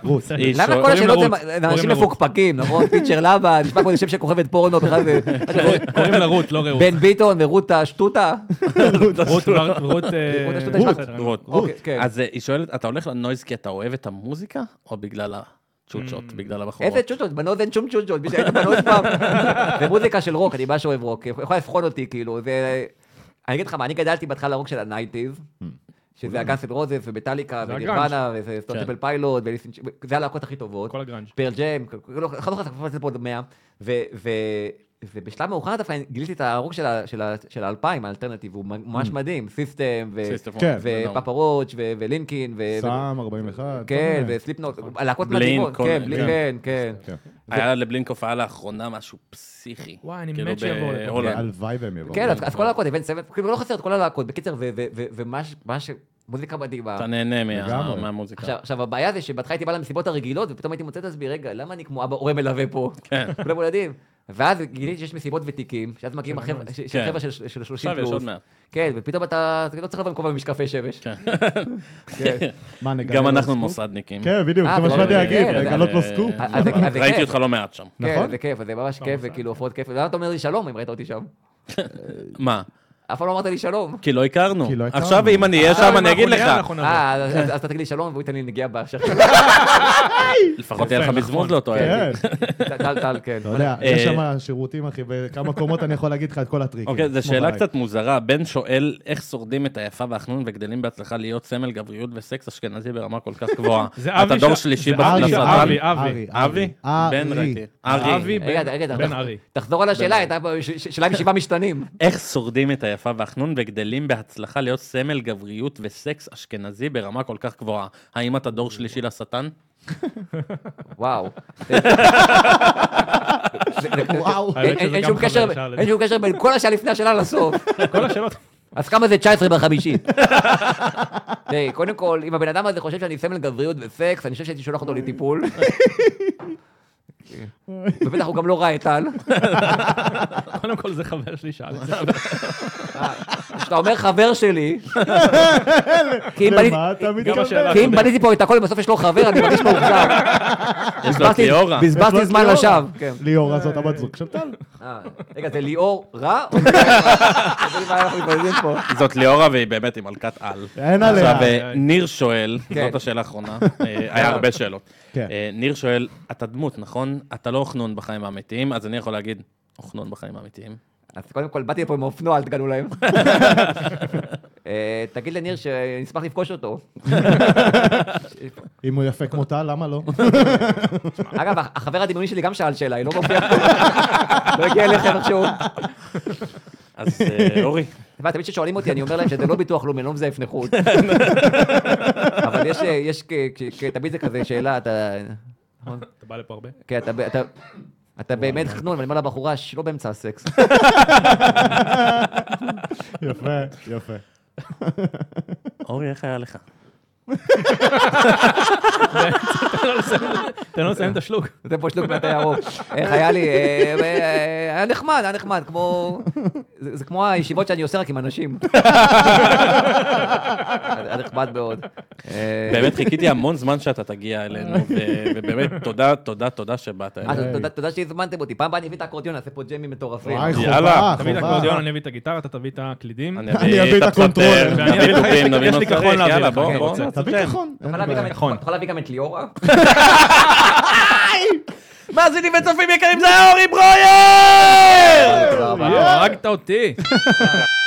למה כל השאלות הם אנשים. מפוקפקים, נכון? פיצ'ר לבה, נשמע כמו שם שכוכבת פורנו, בכלל זה... קוראים לה רות, לא רעות. בן ביטון ורות השטוטה. רות, רות. אז היא שואלת, אתה הולך לנויז כי אתה אוהב את המוזיקה, או בגלל הצ'וצ'ות, Mm. בגלל הבחורות? איזה צ'וצ'ות? בנות אין שום צ'וצ'ות, מי שהיית בנות פעם. זה מוזיקה של רוק, אני ממש אוהב רוק. יכול לבחון אותי, כאילו, זה... אני אגיד לך מה, אני גדלתי בהתחלה לרוק של הנייטיז, שזה הגאנס אנד רוזס וביטליקה זה ונירוונה וזה כן. סטוטבל פיילוט, וליסטין- זה הלהקות הכי טובות. כל הגראנג'. פרל ג'ם, זוכר, אני חושב פה עוד 100, ו- ו- ובשלב מאוחר דווקא גיליתי את הרוק של האלפיים, האלטרנטיב, הוא ממש מדהים, סיסטם, כן. ופאפה רוץ' ו- ולינקין, ו- סאם 41. כן. וסליפנוט, להקות בלינק, מדהימות, כל כן, כן, כן. כן. היה לבלינק הופעה לאחרונה משהו פסיכי. וואי, אני כאילו מת שיבואו לפה. הלוואי והם יבואו. כן, אז כל הלהקות, איבנט סבב, כאילו לא חסר את כל הלהקות, בקיצר, ו- ו- ו- ומה ש- מה ש... מוזיקה מדהימה. אתה נהנה מה-. מהמוזיקה. עכשיו, עכשיו, הבעיה זה שבהתחלה הייתי בא למסיבות הרגילות, ופתאום הייתי מוצא את עצמי, רגע, למה אני כמו אבא הורה מלווה פה? כן. כולם ילדים. ואז גיליתי שיש מסיבות ותיקים, שאז מגיעים החבר'ה ש- של כן. חבר'ה של של 30 עכשיו יש פלוס. עוד מעט. כן, ופתאום אתה לא צריך לבוא עם כובע ומשקפי שמש. כן. כן. גם אנחנו? מוסדניקים. כן, בדיוק, אה, זה מה שבאתי להגיד, כן, לגלות לו אה, סקופ. זה ראיתי. אותך לא מעט שם. כן, נכון? זה כיף, זה ממש כיף, וכאילו הופעות כיף. למה אתה אומר לי שלום אם ראית אותי שם? מה? אף פעם לא אמרת לי שלום. כי לא הכרנו. כי לא הכרנו. עכשיו אם אני אהיה עכשיו, שם אני אגיד אנחנו לך. אה, אז- אז אתה תגיד לי שלום והוא ייתן לי נגיעה בשכם. לפחות יהיה לך מזמוז. לאותו כן, ערב. טל, טל, כן. אתה יודע, אה, יש שם שירותים, אחי, בכמה קומות אני יכול להגיד לך את כל הטריקים. אוקיי, זו שאלה. קצת מוזרה. בן שואל איך שורדים את היפה והחנון וגדלים בהצלחה להיות סמל גבריות וסקס אשכנזי ברמה כל כך גבוהה. זה אתה דור שלישי זה אבי. אבי, אבי. בן ארי. ראיתי. ארי. אבי רגע, רגע, בן תח- ארי. תחזור על השאלה, הייתה פה ש- ש- שאלה עם שבעה משתנים. איך שורדים את היפה והחנון וגדלים בהצלחה להיות סמל גבריות וסקס אשכנזי ברמה כל כך גבוהה? האם אתה דור שלישי לשטן? וואו. וואו. אין- שום קשר- אין שום קשר בין כל השאלה לפני השאלה לסוף. כל השאלות. אז כמה זה 19 בחמישית? תראי, קודם כל, אם הבן אדם הזה חושב שאני סמל גבריות וסקס, אני חושב שהייתי שולח אותו לטיפול. ובטח הוא גם לא ראה את טל. קודם כל זה חבר שלי שאל את זה. כשאתה אומר חבר שלי, כי אם בניתי- פה את הכל ובסוף יש לו חבר, אני מרגיש מאוכזב. יש לו את בזבזתי- ליאורה. בזבזתי זמן. לשווא. כן. ליאורה זאת הבת זוג של טל. אה, רגע, זה ליאור רע? זאת ליאורה והיא באמת עם מלכת על. אין עכשיו, עליה. אה, ניר שואל, כן. זאת השאלה האחרונה, אה, היה הרבה שאלות. כן. ניר שואל, אתה דמות, נכון? אתה לא חנון בחיים האמיתיים, אז אני יכול להגיד, חנון בחיים האמיתיים. אז קודם כל, באתי לפה עם האופנוע, אל תגלו להם. אה, תגיד לניר שנשמח לפגוש אותו. אם הוא יפה כמו טל, למה לא? אגב, החבר הדמיוני שלי גם שאל שאלה, היא לא מופיעה פה. לא הגיע אליכם איכשהו. אז אה, אורי, תמיד כששואלים אותי, אני אומר להם שזה לא ביטוח לאומי, אני לא מזייף נכות. אבל יש, יש, כ- כ- תמיד זה כזה שאלה, אתה... נכון? אתה בא לפה הרבה? כן. אתה- אתה באמת חנון, ואני אומר לבחורה, שלא באמצע הסקס. יפה, יפה. אורי, איך היה לך? תן לו לסיים את השלוק. זה פה שלוק מעט הירוק. איך היה לי, אה, אה, היה נחמד, היה נחמד, כמו... זה זה כמו הישיבות שאני עושה רק עם אנשים. היה נחמד מאוד. אה, באמת חיכיתי המון זמן שאתה תגיע אלינו, ובאמת, תודה, תודה, תודה שבאת אה, אלינו. תודה- שהזמנתם אותי. פעם הבאה אני אביא את האקורדיון, נעשה פה ג'מים מטורפים. יאללה, תביא את. האקורדיון, אני אביא את הגיטרה, אתה תביא את הקלידים. אני אביא את ואני אביא לך- תופים, יש לי- כחול להביא יאללה, לך, תביא ג'ם. כחול. אתה יכול להביא גם את- נכון. אתה יכול להביא גם את ליאורה? מאזינים וצופים יקרים, זה היה אורי ברויר! תודה רבה. הרגת אותי.